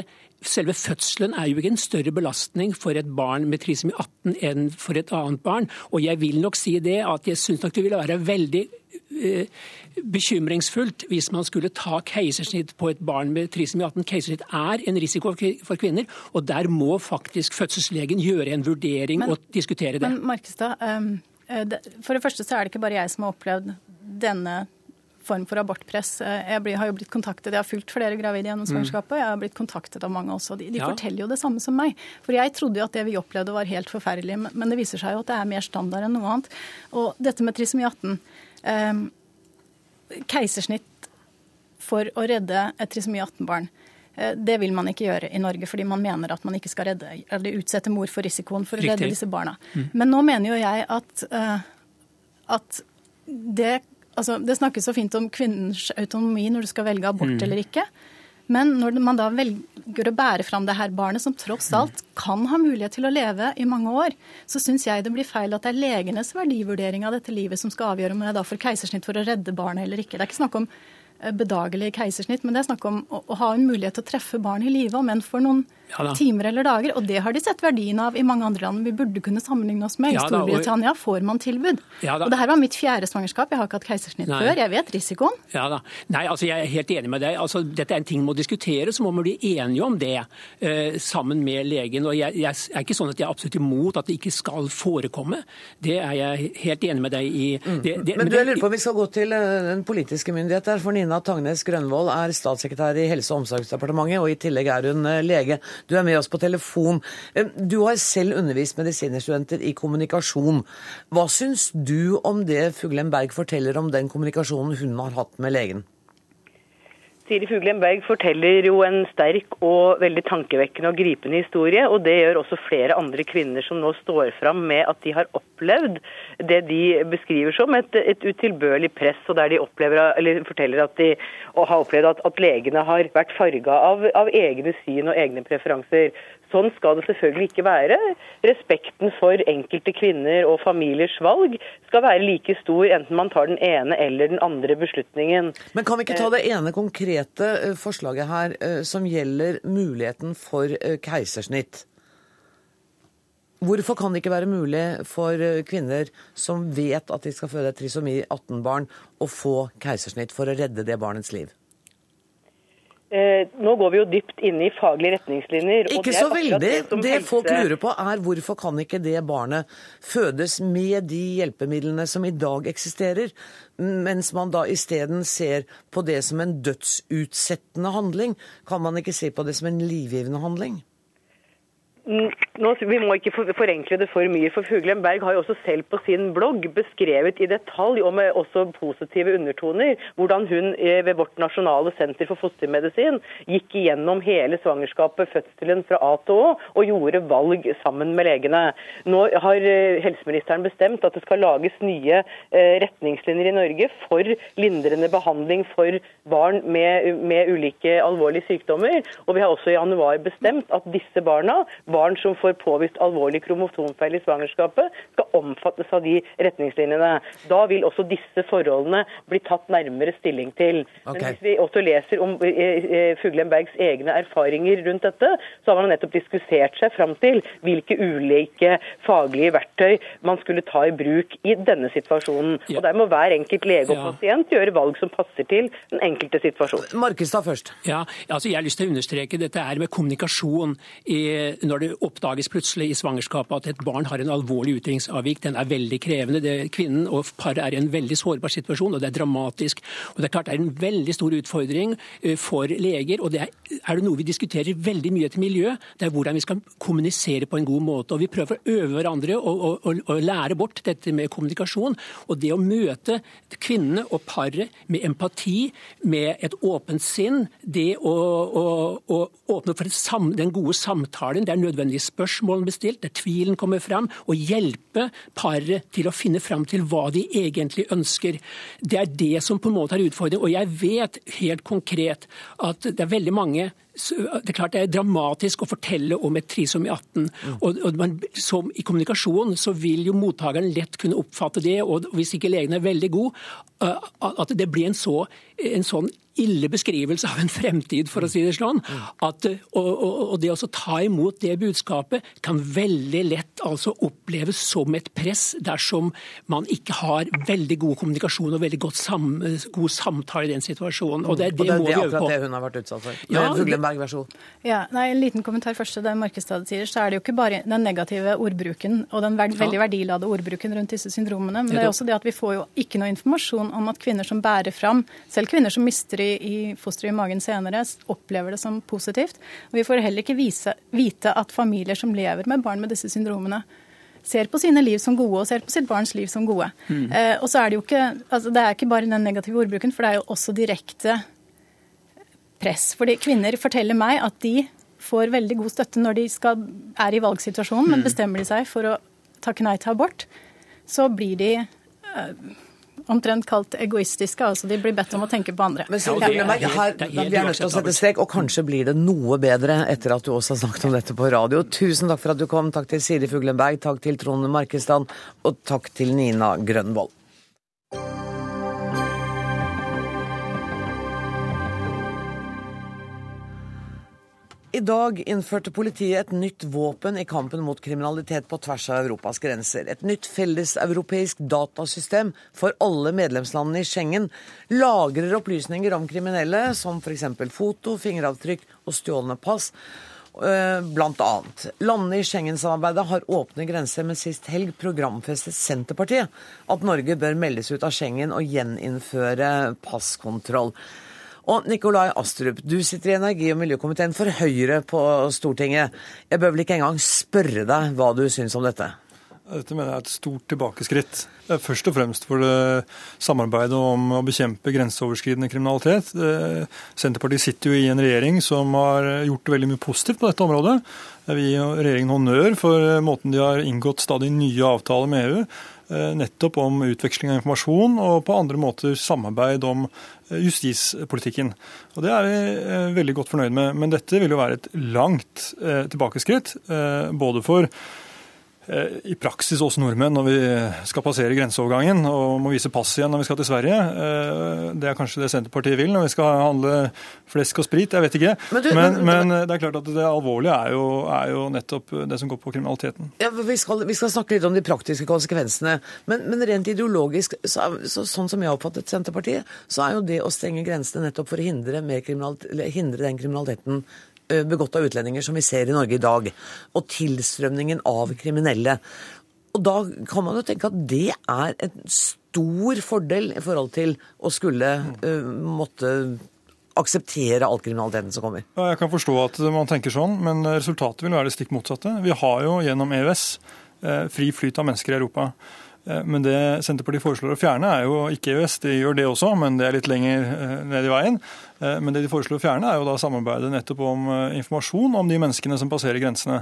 selve fødselen er jo ikke en større belastning for et barn med trisomi 18 enn for et annet barn. Og jeg vil nok si det at jeg syns nok det ville være veldig eh, bekymringsfullt hvis man skulle ta keisersnitt på et barn med trisomi 18. Keisersnitt er en risiko for kvinner, og der må faktisk fødselslegen gjøre en vurdering men, og diskutere det. Men Markestad, um, for det første så er det ikke bare jeg som har opplevd denne form for abortpress. Eh, jeg har jo blitt kontaktet, jeg har fulgt flere gravide gjennom mm. svangerskapet, jeg har blitt kontaktet av mange også. De, de ja. forteller jo det samme som meg. For jeg trodde jo at det vi opplevde var helt forferdelig, men det viser seg jo at det er mer standard enn noe annet. Og dette med trisomi 18 eh, Keisersnitt for å redde et trisomi 18-barn. Eh, det vil man ikke gjøre i Norge, fordi man mener at man ikke skal redde, eller utsette mor for risikoen for å redde disse barna. Mm. Men nå mener jo jeg at, uh, at det altså, Det snakkes så fint om kvinnens autonomi når du skal velge abort mm. eller ikke. Men når man da velger å bære fram det her barnet, som tross mm. alt kan ha mulighet til å leve i mange år, så syns jeg det blir feil at det er legenes verdivurdering av dette livet som skal avgjøre om jeg da får keisersnitt for å redde barnet eller ikke. Det er ikke snakk om eh, bedagelig keisersnitt, men det er snakk om å ha en mulighet til å treffe barn i live, om enn for noen ja, timer eller dager. Og det har de sett verdien av i mange andre land vi burde kunne sammenligne oss med. I ja, Storbritannia får man tilbud. Ja, og det her var mitt fjerde svangerskap. Jeg har ikke hatt keisersnitt Nei. før. Jeg vet risikoen. Ja da. Nei, altså jeg er helt enig med deg. Altså, dette er en ting vi må diskutere, så må vi bli enige om det eh, sammen med legen. Og jeg, jeg, er ikke sånn at jeg er absolutt imot at det ikke skal forekomme. Det er jeg helt enig med deg i. Mm. Det, det, men, men du, jeg lurer på, om Vi skal gå til eh, den politiske myndighet der. For Nina Tangnes Grønvold er statssekretær i Helse- og omsorgsdepartementet, og i tillegg er hun eh, lege. Du er med oss på telefon. Du har selv undervist medisinerstudenter i kommunikasjon. Hva syns du om det Fuglen Berg forteller om den kommunikasjonen hun har hatt med legen? Siri Fuglen Berg forteller jo en sterk og veldig tankevekkende og gripende historie. Og det gjør også flere andre kvinner som nå står fram med at de har opplevd det de beskriver som et, et utilbørlig press, og der de opplever, forteller at de har opplevd at, at legene har vært farga av, av, egne syn og egne preferanser. Sånn skal det selvfølgelig ikke være. Respekten for enkelte kvinner og familiers valg skal være like stor enten man tar den ene eller den andre beslutningen. Men kan vi ikke ta det ene konkrete eh, forslaget her eh, som gjelder muligheten for eh, keisersnitt? Hvorfor kan det ikke være mulig for kvinner som vet at de skal føde et trisomi 18-barn, å få keisersnitt for å redde det barnets liv? Eh, nå går vi jo dypt inn i faglige retningslinjer. Ikke så veldig. Det, det folk lurer på er hvorfor kan ikke det barnet fødes med de hjelpemidlene som i dag eksisterer, mens man da isteden ser på det som en dødsutsettende handling? Kan man ikke se på det som en livgivende handling? Nå, Vi må ikke forenkle det for mye. for Fuglem Berg har jo også selv på sin blogg beskrevet i detalj, og med også positive undertoner, hvordan hun eh, ved vårt nasjonale senter for fostermedisin gikk igjennom hele svangerskapet, fødselen fra A til Å, og gjorde valg sammen med legene. Nå har eh, helseministeren bestemt at det skal lages nye eh, retningslinjer i Norge for lindrende behandling for barn med, med ulike alvorlige sykdommer. Og vi har også i januar bestemt at disse barna barn som får påvist alvorlig kromosomfeil i svangerskapet, skal omfattes av de retningslinjene. Da vil også disse forholdene bli tatt nærmere stilling til. Okay. Men hvis vi også leser om eh, eh, Fuglem Bergs egne erfaringer rundt dette, så har man nettopp diskutert seg fram til hvilke ulike faglige verktøy man skulle ta i bruk i denne situasjonen. Og Der må hver enkelt lege og pasient gjøre valg som passer til den enkelte situasjon. Markestad først. Ja, altså Jeg har lyst til å understreke dette er med kommunikasjon. når det det oppdages plutselig i svangerskapet at et barn har en alvorlig utviklingsavvik. Den er veldig krevende. Det, kvinnen og paret er i en veldig sårbar situasjon, og det er dramatisk. Og Det er klart det er en veldig stor utfordring eh, for leger. og det er, er, det noe vi diskuterer veldig mye etter miljø, det er hvordan vi skal kommunisere på en god måte. og Vi prøver å øve hverandre og, og, og, og lære bort dette med kommunikasjon. Og det å møte kvinnene og paret med empati, med et åpent sinn, det å, å åpne for den gode samtalen, det er nødvendig nødvendige spørsmålene bestilt, der tvilen kommer fram, og hjelpe paret til å finne fram til hva de egentlig ønsker. Det er det som på en måte er utfordringen. Og jeg vet helt konkret at det er veldig mange det er klart det er dramatisk å fortelle om et trisomi 18. Mm. Og, og man, som, I kommunikasjon så vil jo mottakeren lett kunne oppfatte det, og hvis ikke legen er veldig god, at det blir en, så, en sånn ille beskrivelse av en fremtid, for å si det sånn. At, og, og, og, det å ta imot det budskapet kan veldig lett altså oppleves som et press dersom man ikke har veldig god kommunikasjon og veldig sam, god samtale i den situasjonen. Og det, det, og det er det, akkurat det hun har vært utsatt for. Ja, Berg, vær så god. Ja, nei, En liten kommentar først til det Markestad sier. så er det jo ikke bare den negative ordbruken og den veld, veldig verdilade ordbruken rundt disse syndromene, men det er også det at vi får jo ikke noe informasjon om at kvinner som bærer fram, selv kvinner som mister i, i fosteret i magen senere, opplever det som positivt. Og vi får heller ikke vise, vite at familier som lever med barn med disse syndromene, ser på sine liv som gode og ser på sitt barns liv som gode. Mm. Eh, og så er Det jo ikke, altså det er ikke bare den negative ordbruken, for det er jo også direkte press. Fordi kvinner forteller meg at de får veldig god støtte når de skal, er i valgsituasjonen, men mm. bestemmer de seg for å takke nei til abort, så blir de øh, omtrent kalt egoistiske. altså De blir bedt om å tenke på andre. Men så, ja, her, Vi er nødt til å sette strek, og kanskje blir det noe bedre etter at du også har snakket om dette på radio. Tusen takk for at du kom. Takk til Siri Fuglenberg, takk til Trond Markestad, og takk til Nina Grønvold. I dag innførte politiet et nytt våpen i kampen mot kriminalitet på tvers av Europas grenser. Et nytt felleseuropeisk datasystem for alle medlemslandene i Schengen lagrer opplysninger om kriminelle, som f.eks. foto, fingeravtrykk og stjålne pass. Eh, blant annet. Landene i Schengen-samarbeidet har åpne grenser, men sist helg programfestet Senterpartiet at Norge bør meldes ut av Schengen og gjeninnføre passkontroll. Og Nikolai Astrup, du sitter i energi- og miljøkomiteen for Høyre på Stortinget. Jeg bør vel ikke engang spørre deg hva du syns om dette? Dette mener jeg er et stort tilbakeskritt. Først og fremst for det samarbeidet om å bekjempe grenseoverskridende kriminalitet. Senterpartiet sitter jo i en regjering som har gjort veldig mye positivt på dette området. Vi gir regjeringen honnør for måten de har inngått stadig nye avtaler med EU. Eh, nettopp om utveksling av informasjon og på andre måter samarbeid om justispolitikken. Og Det er vi veldig godt fornøyd med. Men dette vil jo være et langt tilbakeskritt, både for Eh, i praksis oss nordmenn når vi skal passere grenseovergangen og må vise pass igjen når vi skal til Sverige. Eh, det er kanskje det Senterpartiet vil når vi skal handle flesk og sprit, jeg vet ikke. Men, du, men, men, men det er klart at det alvorlige er jo, er jo, nettopp det som går på kriminaliteten. Ja, vi skal, vi skal, snakke litt om de praktiske konsekvensene. Men, rent ideologisk, så, så, sånn som jeg har oppfattet Senterpartiet, så er jo det å stenge grensene nettopp for å hindre, hindre den kriminaliteten Eh, begått av utlendinger som vi ser i Norge i dag, og tilstrømningen av kriminelle. Og da kan man jo tenke at det er en stor fordel i forhold til å skulle uh, måtte akseptere all kriminaliteten som kommer. Ja, jeg kan forstå at man tenker sånn, men resultatet vil være det stikk motsatte. Vi har jo gjennom EØS eh, fri flyt av mennesker i Europa. Eh, men det Senterpartiet foreslår å fjerne, er jo ikke EØS. De gjør det også, men det er litt lenger eh, ned i veien. Eh, men det de foreslår å fjerne, er jo da samarbeidet nettopp om informasjon om de menneskene som passerer grensene.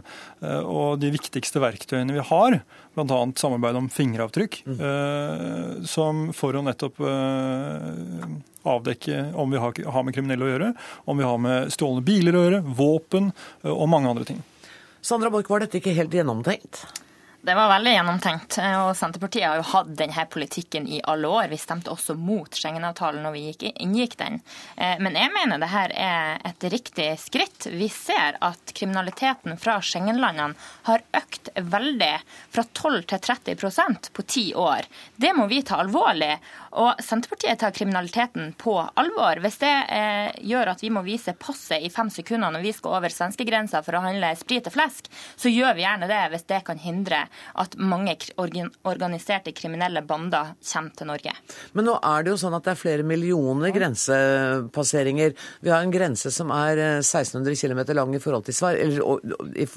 Og de viktigste verktøyene vi har, bl.a. samarbeid om fingeravtrykk, mm. som for å nettopp avdekke om vi har med kriminelle å gjøre, om vi har med stjålne biler å gjøre, våpen og mange andre ting. Sandra Borch, var dette ikke helt gjennomtenkt? Det var veldig gjennomtenkt. og Senterpartiet har jo hatt denne politikken i alle år. Vi stemte også mot Schengen-avtalen når vi inngikk den. Eh, men jeg mener det her er et riktig skritt. Vi ser at kriminaliteten fra Schengen-landene har økt veldig, fra 12 til 30% på ti år. Det må vi ta alvorlig. Og Senterpartiet tar kriminaliteten på alvor. Hvis det eh, gjør at vi må vise passet i fem sekunder når vi skal over svenskegrensa for å handle sprit og flesk, så gjør vi gjerne det hvis det kan hindre at mange organiserte kriminelle bander kommer til Norge. Men nå er det jo sånn at det er flere millioner grensepasseringer. Vi har en grense som er 1600 eh, km lang i forhold til Sverige, eller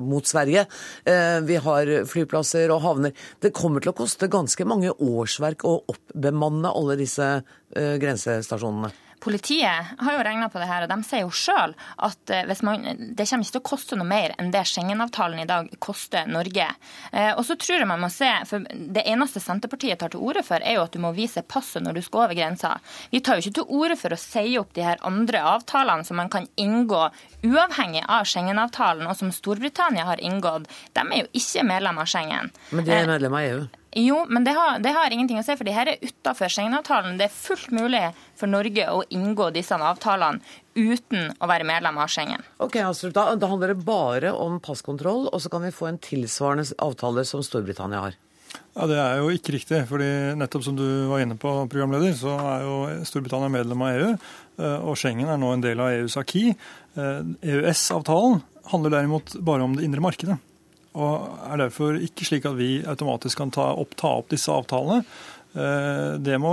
mot Sverige. Eh, vi har flyplasser og havner. Det kommer til å koste ganske mange årsverk å oppbemanne alle disse eh, grensestasjonene. Politiet har jo regna på det her, og de sier jo sjøl at eh, man, det kommer ikke til å koste noe mer enn det Schengen-avtalen i dag koster Norge. Eh, og så tror jeg man må se, for Det eneste Senterpartiet tar til orde for, er jo at du må vise passet når du skal over grensa. Vi tar jo ikke til orde for å si opp de her andre avtalene som man kan inngå uavhengig av Schengen-avtalen, og som Storbritannia har inngått. De er jo ikke medlem av Schengen. Men de er eh, medlem av EU? Jo, men det har, det har, ingenting å si, for de her er utafor Schengen-avtalen. Det er fullt mulig for Norge å inngå disse avtalene uten å være medlem av Schengen. Ok, Astrup, da, da handler det bare om passkontroll, og så kan vi få en tilsvarende avtale som Storbritannia har? Ja, Det er jo ikke riktig. fordi nettopp som du var inne på, programleder, så er jo Storbritannia medlem av EU. Eh, og Schengen er nå en del av EUs aki. EØS-avtalen eh, e handler derimot bare om det indre markedet og er derfor ikke slik at vi automatisk kan ta opp, ta opp disse avtalene. Eh, det må,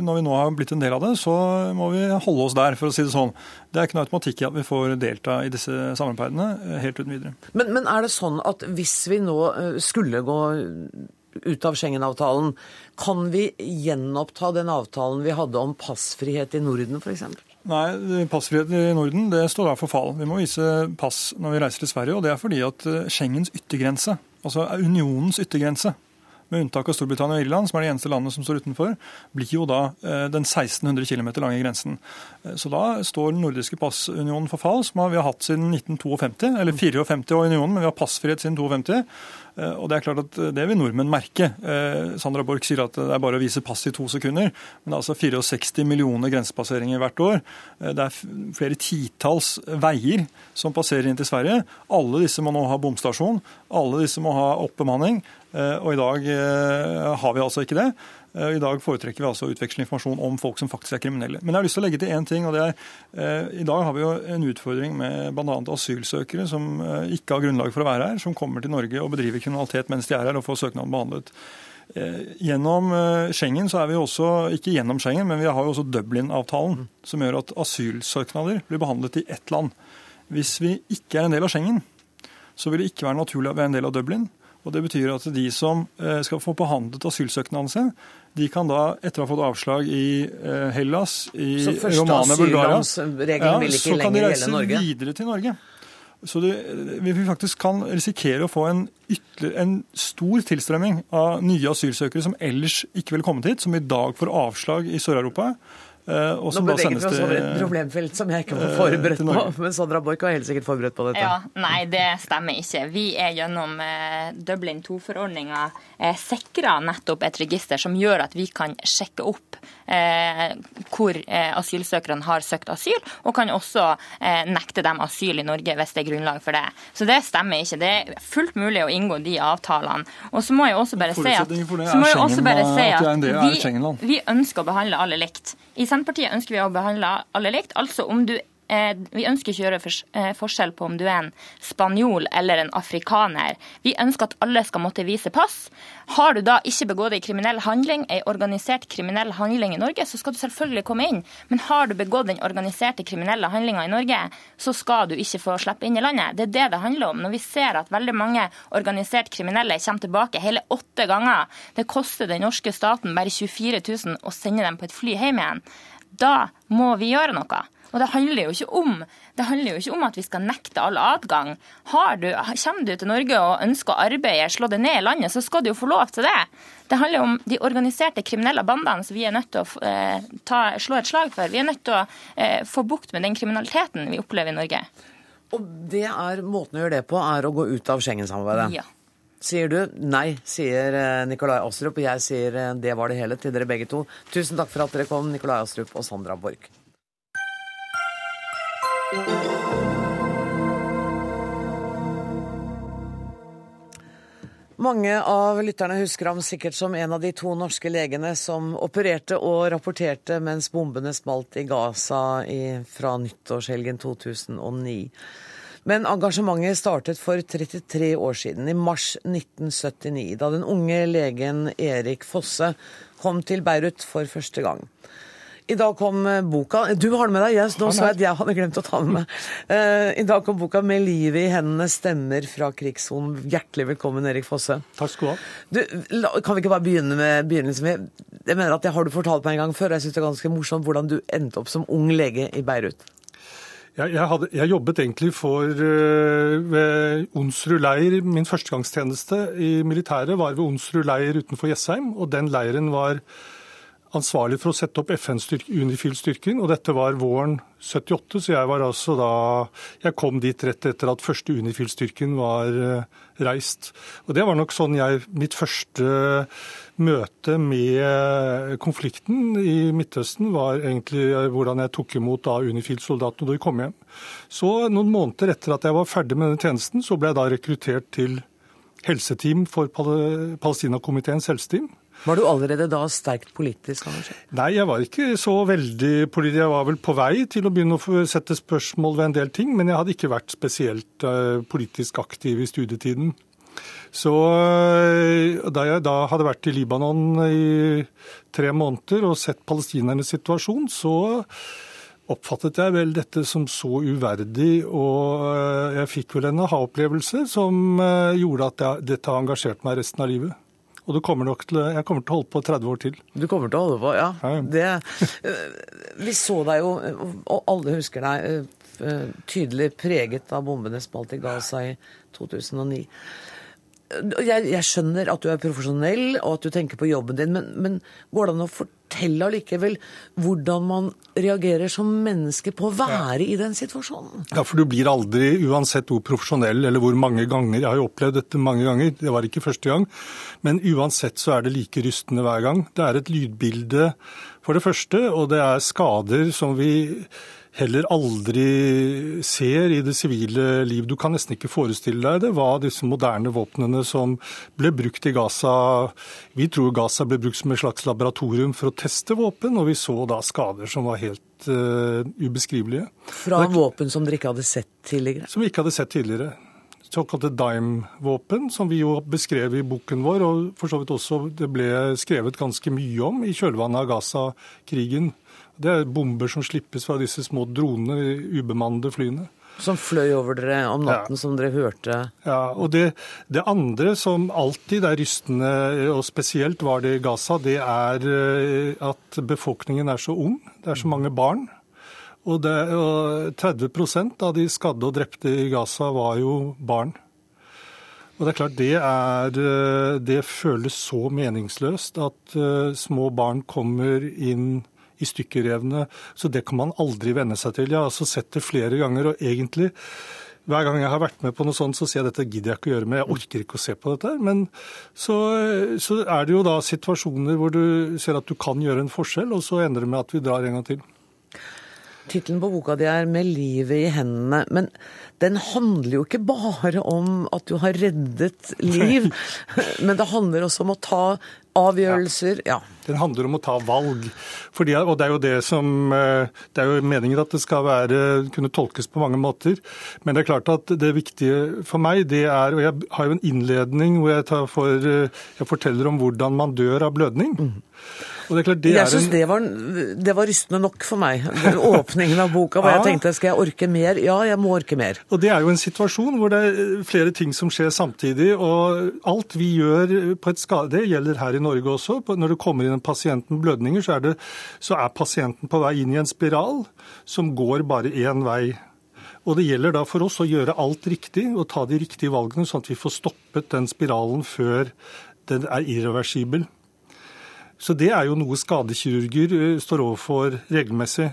Når vi nå har blitt en del av det, så må vi holde oss der, for å si det sånn. Det er ikke noe automatikk i at vi får delta i disse samarbeidene eh, helt uten videre. Men, men er det sånn at hvis vi nå eh, skulle gå ut av Schengen-avtalen, kan vi gjenoppta den avtalen vi hadde om passfrihet i Norden f.eks.? Nei, passfrihet i Norden det står da for fall. Vi må vise pass når vi reiser til Sverige. og Det er fordi at eh, Schengens yttergrense, altså unionens yttergrense, med unntak av Storbritannia og Irland, som er de eneste landene som står utenfor, blir jo da eh, den 1600 km lange grensen. Eh, så da står den nordiske passunionen for fall, som vi har hatt siden 1952. Eller 54 år i unionen, men vi har passfrihet siden 52. Eh, og Det er klart at det vil nordmenn merke. Sandra Borch sier at det er bare å vise pass i to sekunder. Men det er altså 64 millioner grensepasseringer hvert år. Det er flere titalls veier som passerer inn til Sverige. Alle disse må nå ha bomstasjon. Alle disse må ha oppbemanning. Og i dag har vi altså ikke det. Eh, I dag foretrekker vi altså å utveksle informasjon om folk som faktisk er kriminelle. Men jeg har lyst til å legge til én ting. og det er, eh, I dag har vi jo en utfordring med bl.a. asylsøkere som eh, ikke har grunnlag for å være her, som kommer til Norge og bedriver kriminalitet mens de er her og får søknaden behandlet. Gjennom Schengen så er vi også, ikke gjennom Schengen, men vi har jo også Dublin-avtalen, som gjør at asylsøknader blir behandlet i ett land. Hvis vi ikke er en del av Schengen, så vil det ikke være naturlig å være en del av Dublin. Og Det betyr at de som skal få behandlet asylsøknaden sin, de kan da, etter å ha fått avslag i eh, Hellas, i Romania, Bulgaria, ja, så kan de reise videre til Norge. Så det, vi faktisk kan risikere å få en, en stor tilstrømming av nye asylsøkere som ellers ikke ville kommet hit, som i dag får avslag i Sør-Europa. Eh, og Nå beveger vi oss over et problemfelt som jeg ikke var eh, forberedt på. Men Sandra Borch var helt sikkert forberedt på dette. Ja, Nei, det stemmer ikke. Vi er gjennom eh, Dublin 2-forordninga eh, sikra nettopp et register som gjør at vi kan sjekke opp eh, hvor eh, asylsøkerne har søkt asyl, og kan også eh, nekte dem asyl i Norge hvis det er grunnlag for det. Så det stemmer ikke. Det er fullt mulig å inngå de avtalene. Og så må jeg også bare si at, Forutsetningen for det så må jeg også bare si at vi vi ønsker å behandle alle likt. I Senterpartiet ønsker vi å behandle alle likt. Altså om du vi ønsker ikke å gjøre eh, forskjell på om du er en spanjol eller en afrikaner. Vi ønsker at alle skal måtte vise pass. Har du da ikke begått en kriminell handling, en organisert kriminell handling i Norge, så skal du selvfølgelig komme inn. Men har du begått den organiserte kriminelle handlinga i Norge, så skal du ikke få slippe inn i landet. Det er det det handler om. Når vi ser at veldig mange organisert kriminelle kommer tilbake hele åtte ganger, det koster den norske staten bare 24 000 å sende dem på et fly hjem igjen, da må vi gjøre noe. Og det handler jo ikke om, det handler jo ikke om at vi skal nekte alle adgang. Har du, kommer du til Norge og ønsker å arbeide, slå deg ned i landet, så skal du jo få lov til det. Det handler om de organiserte kriminelle bandene som vi er nødt til å eh, ta, slå et slag for. Vi er nødt til å eh, få bukt med den kriminaliteten vi opplever i Norge. Og det er måten å gjøre det på, er å gå ut av Schengen-samarbeidet. Ja. Sier du nei, sier eh, Nikolai Astrup, og jeg sier eh, det var det hele til dere begge to. Tusen takk for at dere kom, Nikolai Astrup og Sandra Borch. Mange av lytterne husker ham sikkert som en av de to norske legene som opererte og rapporterte mens bombene smalt i Gaza i, fra nyttårshelgen 2009. Men engasjementet startet for 33 år siden, i mars 1979, da den unge legen Erik Fosse kom til Beirut for første gang. I dag kom boka Du har den med deg? Yes, nå så jeg at jeg hadde glemt å ta den med. Uh, I dag kom boka 'Med livet i hendene stemmer fra krigssonen'. Hjertelig velkommen, Erik Fosse. Takk skal du ha. Du, kan vi ikke bare begynne med begynnelsen? Jeg mener at det har du fortalt meg en gang før. Jeg syns det er ganske morsomt hvordan du endte opp som ung lege i Beirut. Jeg, jeg, hadde, jeg jobbet egentlig for uh, ved Onsrud leir. Min førstegangstjeneste i militæret var ved Onsrud leir utenfor Jessheim. Og den leiren var ansvarlig for å sette opp FN-UNIFIL-styrken. Og dette var våren 78, så jeg var altså da Jeg kom dit rett etter at første UNIFIL-styrken var øh, reist. Og det var nok sånn jeg Mitt første møte med konflikten i Midtøsten var egentlig hvordan jeg tok imot da Unifil-soldatene da de kom hjem. Så noen måneder etter at jeg var ferdig med denne tjenesten, så ble jeg da rekruttert til helseteam for Pal- Palestinakomiteens helseteam. Var du allerede da sterkt politisk engasjert? Nei, jeg var ikke så veldig politisk. Jeg var vel på vei til å begynne å sette spørsmål ved en del ting, men jeg hadde ikke vært spesielt eh, politisk aktiv i studietiden. Så eh, da jeg da hadde vært i Libanon i tre måneder og sett palestinernes situasjon, så oppfattet jeg vel dette som så uverdig, og eh, jeg fikk vel en aha-opplevelse som gjorde at jeg, dette har engasjert meg resten av livet. Og du kommer nok til, jeg kommer til å holde på 30 år til. Du kommer til å holde på, ja. Det, eh, vi så deg jo, og alle husker deg, eh, tydelig preget av bombenes smalt i Gaza i 2009. Jeg, jeg skjønner at du er profesjonell og at du tenker på jobben din, men, men går det an å fortelle allikevel hvordan man reagerer som menneske på å være i den situasjonen? Ja, for du blir aldri, uansett hvor profesjonell eller hvor mange ganger Jeg har jo opplevd dette mange ganger, det var ikke første gang. Men uansett så er det like rystende hver gang. Det er et lydbilde for det første, og det er skader som vi heller aldri ser i det sivile liv. Du kan nesten ikke forestille deg det, hva disse moderne våpnene som ble brukt i Gaza Vi tror Gaza ble brukt som et slags laboratorium for å teste våpen, og vi så da skader som var helt uh, ubeskrivelige. Fra våpen som dere ikke hadde sett tidligere? Som vi ikke hadde sett tidligere. Såkalte Dime-våpen, som vi jo beskrev i boken vår, og for så vidt også det ble skrevet ganske mye om i kjølvannet av Gaza-krigen. Det er bomber som slippes fra disse små dronene, de ubemannede flyene. Som fløy over dere om natten, ja. som dere hørte? Ja, og det, det, andre som alltid er rystende, og spesielt var det i Gaza, det er at befolkningen er så ung. Det er så mange barn. Og, det, og 30 av de skadde og drepte i Gaza var jo barn. Og Det er klart det, er, det føles så meningsløst at små barn kommer inn i stykkerevne. Så det kan man aldri venne seg til. Jeg har altså sett det flere ganger, og egentlig hver gang jeg har vært med på noe sånt, så sier jeg dette gidder jeg ikke å gjøre med. Jeg orker ikke å se på dette. Men så, så er det jo da situasjoner hvor du ser at du kan gjøre en forskjell, og så ender det med at vi drar en gang til. Tittelen på boka di er 'Med livet i hendene'. Men den handler jo ikke bare om at du har reddet liv, <laughs> men det handler også om å ta avgjørelser. Ja. Den handler om å ta valg. Fordi, og det er jo det som eh, Det er jo meningen at det skal være, kunne tolkes på mange måter. Men det er klart at det viktige for meg, det er Og jeg har jo en innledning hvor jeg, for, eh, jeg forteller om hvordan man dør av blødning. Mm. Klart, det jeg syns en... det, var, det var rystende nok for meg, åpningen av boka. hvor ja. jeg tenkte skal jeg orke mer? Ja, jeg må orke mer. Og Det er jo en situasjon hvor det er flere ting som skjer samtidig. Og alt vi gjør på et skade, det gjelder her i Norge også. Når det kommer inn en pasient med blødninger, så er, det, så er pasienten på vei inn i en spiral som går bare én vei. Og Det gjelder da for oss å gjøre alt riktig og ta de riktige valgene, sånn at vi får stoppet den spiralen før den er irreversibel. Så det er jo noe skadekirurger eh, står overfor regelmessig.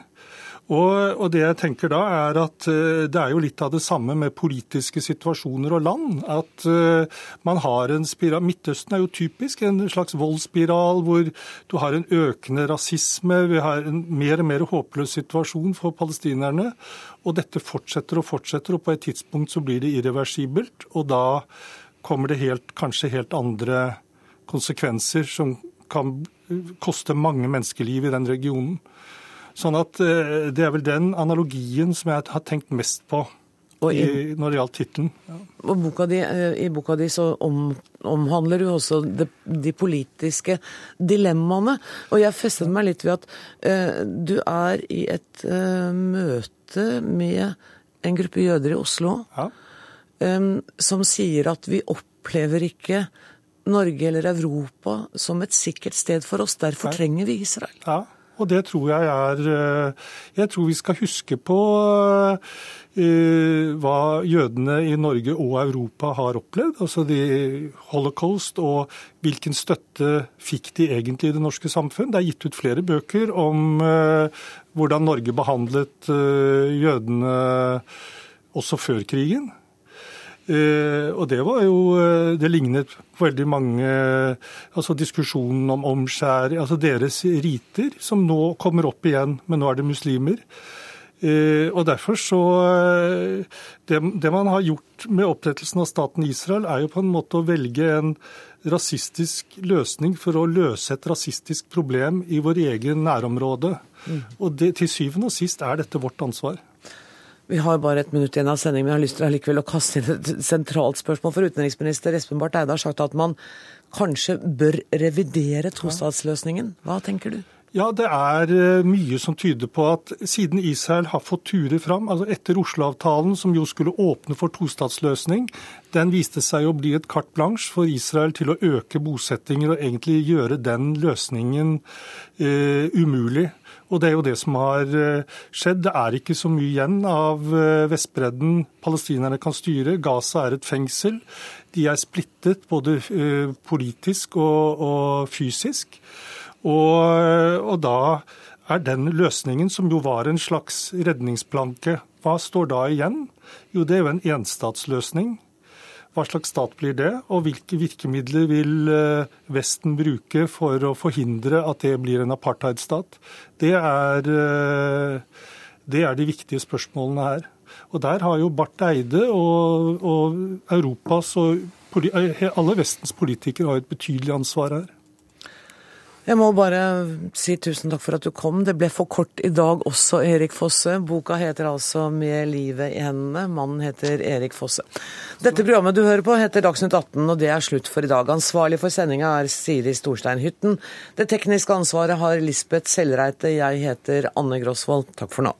Og, og, det jeg tenker da er at uh, Det er jo litt av det samme med politiske situasjoner og land. At uh, man har en spiral Midtøsten er jo typisk en slags voldsspiral hvor du har en økende rasisme. Vi har en mer og mer håpløs situasjon for palestinerne. Og dette fortsetter og fortsetter, og på et tidspunkt så blir det irreversibelt. Og da kommer det helt, kanskje helt andre konsekvenser som kan koste mange menneskeliv i den regionen. Sånn at eh, Det er vel den analogien som jeg har tenkt mest på i, når det gjaldt tittelen. Ja. Eh, I boka di så om, omhandler du også de, de, politiske dilemmaene. Og jeg festet meg litt ved at uh, du er i et uh, møte med en gruppe jøder i Oslo ja. um, som sier at vi opplever ikke Norge eller Europa som et sikkert sted for oss. Derfor trenger vi Israel. Ja, og det tror jeg er eh, Jeg tror vi skal huske på uh, hva jødene i Norge og Europa har opplevd. Altså de holocaust, og hvilken støtte fikk de egentlig i det norske samfunn. Det er gitt ut flere bøker om hvordan Norge behandlet jødene også før krigen. Eh, og det var jo eh, Det lignet veldig mange altså Diskusjonen om omskjæring, altså deres riter, som nå kommer opp igjen, men nå er det muslimer. Eh, og derfor så det, det, man har gjort med opprettelsen av staten Israel, er jo på en måte å velge en rasistisk løsning for å løse et rasistisk problem i vår egen nærområde. Mm. Og det, til syvende og sist er dette vårt ansvar. Vi har bare et minutt igjen av sendingen, men jeg har lyst til å kaste inn et sentralt spørsmål. For utenriksminister Espen Barth Eide har sagt at man kanskje bør revidere tostatsløsningen. Hva tenker du? Ja, det er eh, mye som tyder på at siden Israel har fått ture fram, altså etter Oslo-avtalen, som jo skulle åpne for tostatsløsning, den viste seg å bli et carte blanche for Israel til å øke bosettinger og egentlig gjøre den løsningen eh, umulig. Og det er jo det som har eh, skjedd. Det er ikke så mye igjen av eh, Vestbredden palestinerne kan styre. Gaza er et fengsel. De er splittet både eh, politisk og, og fysisk. Og, og, da er den løsningen, som jo var en slags redningsplanke, hva står da igjen? Jo, det er jo en enstatsløsning. Hva slags stat blir det, og hvilke virkemidler vil eh, Vesten bruke for å forhindre at det blir en apartheidstat? Det er, eh, det er de viktige spørsmålene her. Og Der har jo Barth Eide og, og Europas og eh, alle Vestens politikere har et betydelig ansvar her. Jeg må bare si tusen takk for at du kom. Det ble for kort i dag også, Erik Fosse. Boka heter altså 'Med livet i hendene'. Mannen heter Erik Fosse. Dette programmet du hører på heter Dagsnytt 18, og det er slutt for i dag. Ansvarlig for sendinga er Siri Storstein Hytten. Det tekniske ansvaret har Lisbeth Sellreite. Jeg heter Anne Grosvold. Takk for nå.